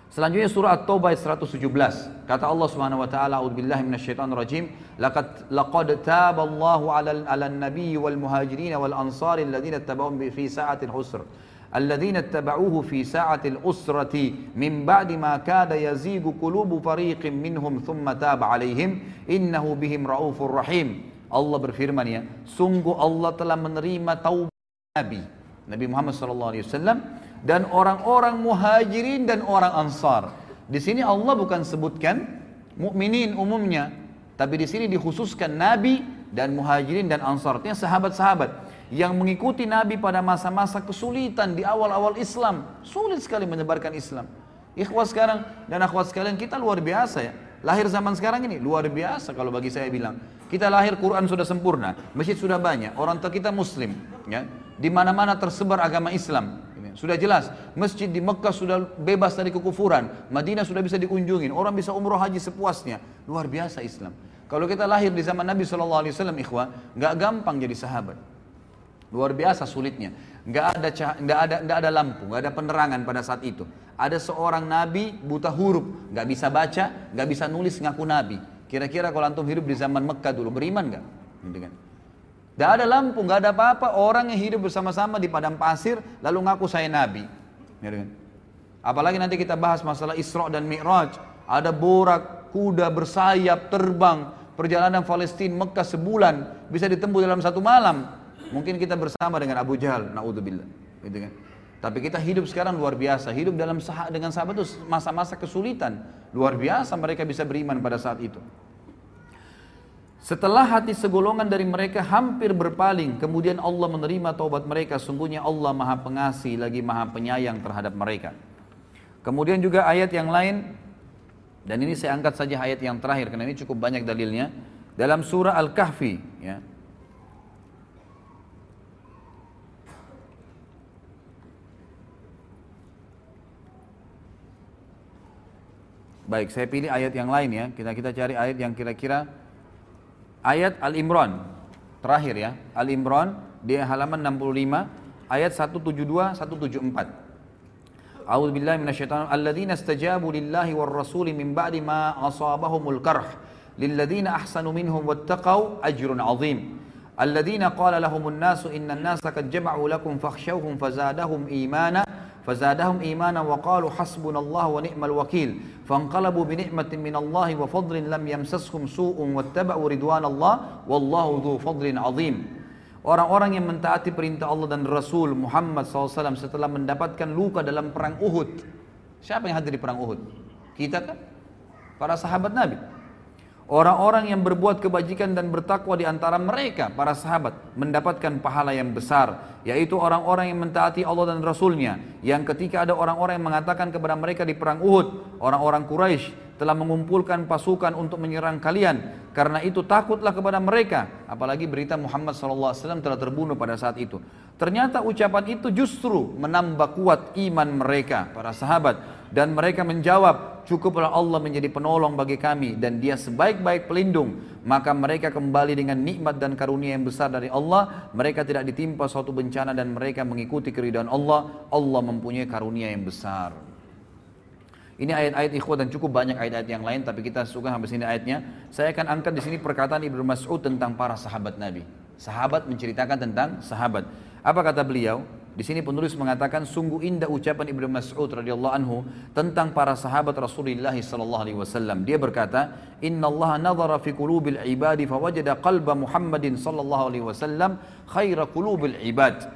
Selanjutnya surah At-Taubah ayat 117. Kata Allah Subhanahu wa taala, "A'udzubillahi minasyaitonir rajim. Laqad laqad taballahu 'alal 'alan nabiy wal muhajirin wal ansar alladziina ittaba'uhum fi sa'atil usr." الذين اتبعوه في ساعة الأسرة من بعد ما كاد يزيغ قلوب فريق منهم ثم تاب عليهم إنه بهم رؤوف رحيم Allah berfirman ya, sungguh Allah telah menerima taubat Nabi Nabi Muhammad sallallahu alaihi wasallam dan orang-orang muhajirin dan orang ansar. Di sini Allah bukan sebutkan mukminin umumnya, tapi di sini dikhususkan Nabi dan muhajirin dan ansar. Artinya sahabat-sahabat yang mengikuti Nabi pada masa-masa kesulitan di awal-awal Islam. Sulit sekali menyebarkan Islam. Ikhwas sekarang dan akhwat sekalian kita luar biasa ya. Lahir zaman sekarang ini luar biasa kalau bagi saya bilang. Kita lahir Quran sudah sempurna, masjid sudah banyak, orang tua kita muslim, ya. Di mana-mana tersebar agama Islam. Sudah jelas, masjid di Mekah sudah bebas dari kekufuran, Madinah sudah bisa dikunjungi, orang bisa umroh haji sepuasnya. Luar biasa Islam. Kalau kita lahir di zaman Nabi SAW, ikhwah, nggak gampang jadi sahabat. Luar biasa sulitnya. Nggak ada nggak ada nggak ada lampu, nggak ada penerangan pada saat itu. Ada seorang nabi buta huruf, nggak bisa baca, nggak bisa nulis ngaku nabi. Kira-kira kalau antum hidup di zaman Mekah dulu beriman nggak? Gitu kan? Tidak ada lampu, nggak ada apa-apa. Orang yang hidup bersama-sama di padang pasir, lalu ngaku saya nabi. Kan? Apalagi nanti kita bahas masalah Isra dan Mi'raj. Ada borak, kuda bersayap, terbang. Perjalanan Palestina Mekah sebulan bisa ditempuh dalam satu malam. Mungkin kita bersama dengan Abu Jahal, naudzubillah. Gitu kan? Tapi kita hidup sekarang luar biasa. Hidup dalam sah dengan sahabat itu masa-masa kesulitan. Luar biasa mereka bisa beriman pada saat itu. Setelah hati segolongan dari mereka hampir berpaling, kemudian Allah menerima taubat mereka. Sungguhnya Allah Maha Pengasih lagi Maha Penyayang terhadap mereka. Kemudian juga ayat yang lain dan ini saya angkat saja ayat yang terakhir karena ini cukup banyak dalilnya dalam surah Al-Kahfi ya. Baik, saya pilih ayat yang lain ya. Kita kita cari ayat yang kira-kira ayat Al-Imran. Terakhir ya Al-Imran di halaman 65 ayat 172 174 A'udzu billahi minasyaitonir alladzina istajabu lillahi war rasuli min ba'di ma asabahumul karh. Lilladzina ahsanu minhum wattaqau ajrun 'azim. Alladzina qala lahumun nasu innan nasa qad jama'u lakum fakhshawhum fazadahum imana فزادهم إيمانا وقالوا حسبنا الله ونعم الوكيل فانقلبوا بنعمة من الله وفضل لم يمسسهم سوء واتبعوا رضوان الله والله ذو فضل عظيم Orang-orang yang mentaati perintah Allah dan Rasul Muhammad SAW setelah mendapatkan luka dalam perang Uhud. Siapa yang hadir di perang Uhud? Kita kan? Para sahabat Nabi. Orang-orang yang berbuat kebajikan dan bertakwa di antara mereka, para sahabat, mendapatkan pahala yang besar. Yaitu orang-orang yang mentaati Allah dan Rasulnya. Yang ketika ada orang-orang yang mengatakan kepada mereka di perang Uhud, orang-orang Quraisy telah mengumpulkan pasukan untuk menyerang kalian. Karena itu takutlah kepada mereka. Apalagi berita Muhammad SAW telah terbunuh pada saat itu. Ternyata ucapan itu justru menambah kuat iman mereka, para sahabat. Dan mereka menjawab, cukuplah Allah menjadi penolong bagi kami dan dia sebaik-baik pelindung. Maka mereka kembali dengan nikmat dan karunia yang besar dari Allah. Mereka tidak ditimpa suatu bencana dan mereka mengikuti keridhaan Allah. Allah mempunyai karunia yang besar. Ini ayat-ayat ikhwah dan cukup banyak ayat-ayat yang lain tapi kita suka sampai sini ayatnya. Saya akan angkat di sini perkataan Ibnu Mas'ud tentang para sahabat Nabi. Sahabat menceritakan tentang sahabat. Apa kata beliau? Di sini penulis mengatakan sungguh indah ucapan Ibnu Mas'ud radhiyallahu anhu tentang para sahabat Rasulullah sallallahu alaihi wasallam. Dia berkata, "Inna Allah nadhara fi qulubil ibadi fawajada qalba Muhammadin sallallahu alaihi wasallam khaira qulubil ibad.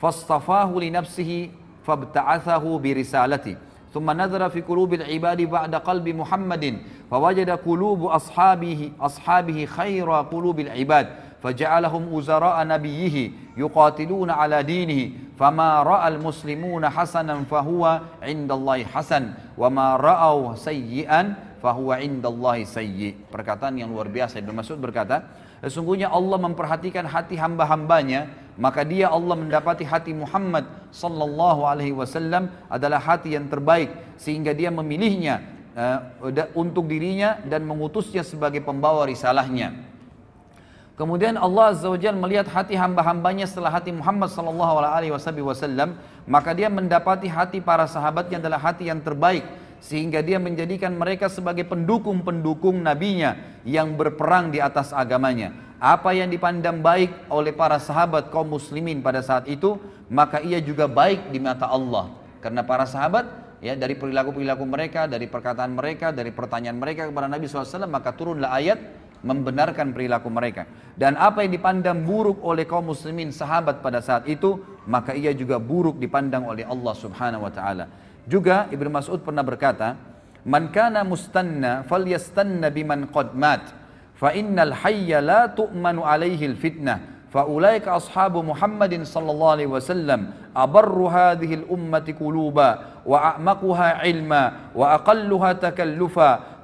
Fastafahu li nafsihi fabta'athahu bi risalati." ثم نظر في قلوب العباد بعد قلب محمد فوجد قلوب أصحابه أصحابه خير قلوب العباد فجعلهم وزراء نبيه يقاتلون على دينه فما رأى المسلمون حسنا فهو عند الله حسن وما رأوا سيئا فهو عند الله سيئ perkataan yang luar biasa. Ibnu Mas'ud berkata sesungguhnya Allah memperhatikan hati hamba-hambanya maka dia Allah mendapati hati Muhammad sallallahu alaihi wasallam adalah hati yang terbaik sehingga dia memilihnya uh, untuk dirinya dan mengutusnya sebagai pembawa risalahnya. Kemudian Allah Azza wa Jalla melihat hati hamba-hambanya setelah hati Muhammad sallallahu alaihi wasallam, maka dia mendapati hati para sahabatnya adalah hati yang terbaik sehingga dia menjadikan mereka sebagai pendukung-pendukung nabinya yang berperang di atas agamanya. Apa yang dipandang baik oleh para sahabat kaum muslimin pada saat itu, maka ia juga baik di mata Allah. Karena para sahabat ya dari perilaku-perilaku mereka, dari perkataan mereka, dari pertanyaan mereka kepada Nabi SAW, maka turunlah ayat membenarkan perilaku mereka. Dan apa yang dipandang buruk oleh kaum muslimin sahabat pada saat itu, maka ia juga buruk dipandang oleh Allah Subhanahu wa taala. Juga Ibnu Mas'ud pernah berkata, "Man kana mustanna falyastanna biman qad mat, fa innal hayya la tu'manu alaihi al-fitnah." فأولئك أصحاب محمد صلى الله عليه وسلم أبر هذه الأمة قلوبا وأعمقها علما وأقلها تكلفا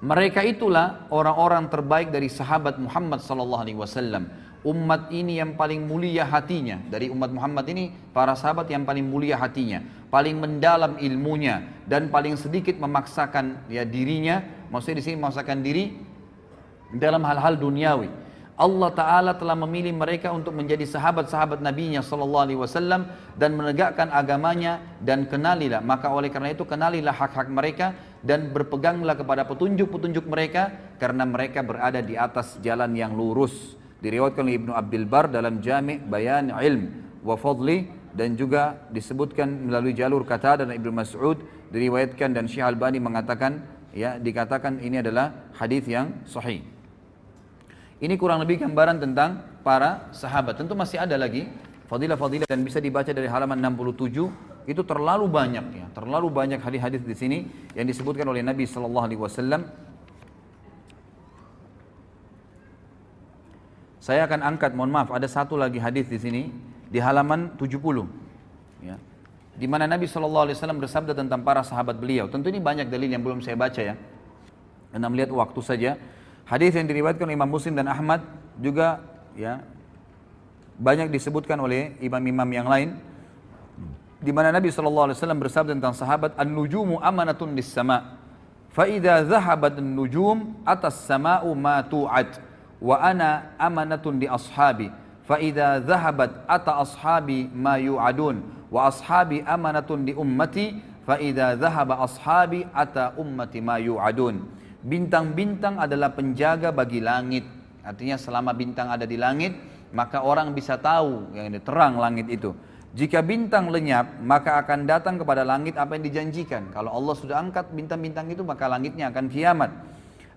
Mereka itulah orang-orang terbaik dari sahabat Muhammad sallallahu alaihi wasallam. Umat ini yang paling mulia hatinya. Dari umat Muhammad ini para sahabat yang paling mulia hatinya, paling mendalam ilmunya dan paling sedikit memaksakan ya dirinya, maksudnya di sini memaksakan diri dalam hal-hal duniawi. Allah Ta'ala telah memilih mereka untuk menjadi sahabat-sahabat Nabi-Nya Sallallahu Alaihi Wasallam dan menegakkan agamanya dan kenalilah. Maka oleh karena itu kenalilah hak-hak mereka dan berpeganglah kepada petunjuk-petunjuk mereka karena mereka berada di atas jalan yang lurus. Diriwayatkan oleh Ibnu Abdul Bar dalam Jami' Bayan Ilm wa Fadli dan juga disebutkan melalui jalur kata dan Ibnu Mas'ud diriwayatkan dan Syekh Albani mengatakan ya dikatakan ini adalah hadis yang sahih. Ini kurang lebih gambaran tentang para sahabat. Tentu masih ada lagi fadilah-fadilah dan bisa dibaca dari halaman 67 itu terlalu banyak ya, terlalu banyak hadis-hadis di sini yang disebutkan oleh Nabi sallallahu alaihi wasallam Saya akan angkat, mohon maaf, ada satu lagi hadis di sini di halaman 70. Ya. Di mana Nabi Shallallahu Alaihi Wasallam bersabda tentang para sahabat beliau. Tentu ini banyak dalil yang belum saya baca ya. Karena melihat waktu saja. Hadis yang diriwayatkan oleh Imam Muslim dan Ahmad juga ya banyak disebutkan oleh imam-imam yang lain di mana Nabi Shallallahu Alaihi Wasallam bersabda tentang sahabat an-nujumu amanatun lis sama. Fa idza dhahabat an-nujum atas sama'u ma tu'ad. Wa ana amanatun di ashabi. Fa idza dhahabat ata ashabi ma yu'adun. Wa ashabi amanatun di ummati. Fa idza dhahaba ashabi ata ummati ma yu'adun bintang-bintang adalah penjaga bagi langit artinya selama bintang ada di langit maka orang bisa tahu yang ini terang langit itu jika bintang lenyap, maka akan datang kepada langit apa yang dijanjikan. Kalau Allah sudah angkat bintang-bintang itu, maka langitnya akan kiamat.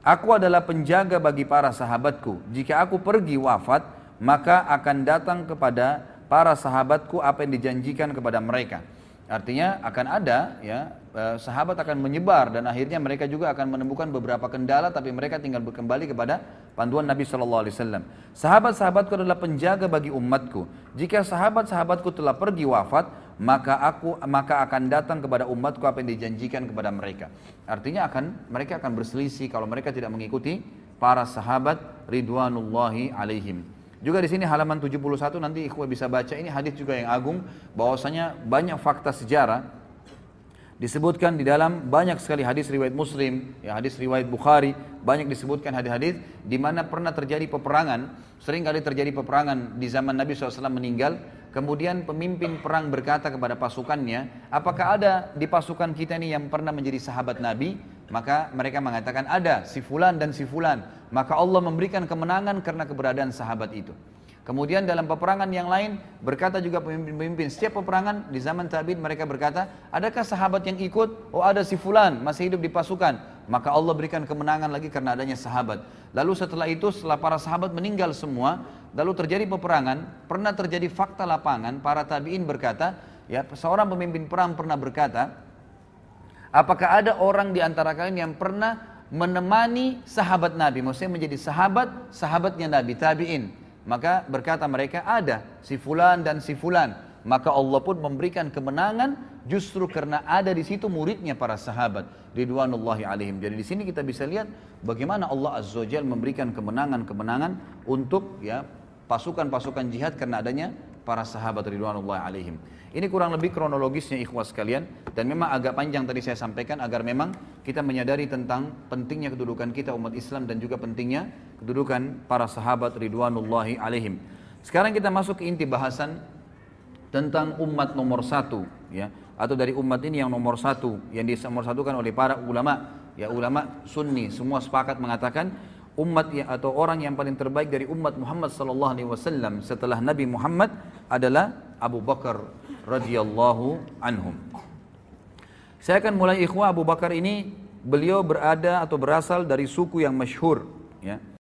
Aku adalah penjaga bagi para sahabatku. Jika aku pergi wafat, maka akan datang kepada para sahabatku apa yang dijanjikan kepada mereka. Artinya akan ada ya eh, sahabat akan menyebar dan akhirnya mereka juga akan menemukan beberapa kendala tapi mereka tinggal kembali kepada panduan Nabi Shallallahu Alaihi Wasallam. Sahabat-sahabatku adalah penjaga bagi umatku. Jika sahabat-sahabatku telah pergi wafat, maka aku maka akan datang kepada umatku apa yang dijanjikan kepada mereka. Artinya akan mereka akan berselisih kalau mereka tidak mengikuti para sahabat ridwanullahi alaihim. Juga di sini halaman 71 nanti ikhwah bisa baca ini hadis juga yang agung bahwasanya banyak fakta sejarah disebutkan di dalam banyak sekali hadis riwayat Muslim, ya hadis riwayat Bukhari, banyak disebutkan hadis-hadis di mana pernah terjadi peperangan, sering kali terjadi peperangan di zaman Nabi SAW meninggal, kemudian pemimpin perang berkata kepada pasukannya, apakah ada di pasukan kita ini yang pernah menjadi sahabat Nabi? Maka mereka mengatakan ada si fulan dan si fulan. Maka Allah memberikan kemenangan karena keberadaan sahabat itu. Kemudian dalam peperangan yang lain berkata juga pemimpin-pemimpin setiap peperangan di zaman tabi'in mereka berkata, adakah sahabat yang ikut? Oh ada si fulan masih hidup di pasukan. Maka Allah berikan kemenangan lagi karena adanya sahabat. Lalu setelah itu setelah para sahabat meninggal semua, lalu terjadi peperangan, pernah terjadi fakta lapangan, para tabi'in berkata, ya seorang pemimpin perang pernah berkata, apakah ada orang di antara kalian yang pernah menemani sahabat Nabi, maksudnya menjadi sahabat, sahabatnya Nabi, tabi'in. Maka berkata mereka ada si fulan dan si fulan. Maka Allah pun memberikan kemenangan justru karena ada di situ muridnya para sahabat ridwanullahi alaihim. Jadi di sini kita bisa lihat bagaimana Allah Azza wa memberikan kemenangan-kemenangan untuk ya pasukan-pasukan jihad karena adanya para sahabat ridwanullahi alaihim. Ini kurang lebih kronologisnya ikhwas sekalian dan memang agak panjang tadi saya sampaikan agar memang kita menyadari tentang pentingnya kedudukan kita umat Islam dan juga pentingnya kedudukan para sahabat ridwanullahi alaihim. Sekarang kita masuk ke inti bahasan tentang umat nomor satu ya atau dari umat ini yang nomor satu yang satukan oleh para ulama ya ulama sunni semua sepakat mengatakan umat yang, atau orang yang paling terbaik dari umat Muhammad sallallahu alaihi wasallam setelah Nabi Muhammad adalah Abu Bakar radhiyallahu anhum. Saya akan mulai ikhwah Abu Bakar ini beliau berada atau berasal dari suku yang masyhur ya.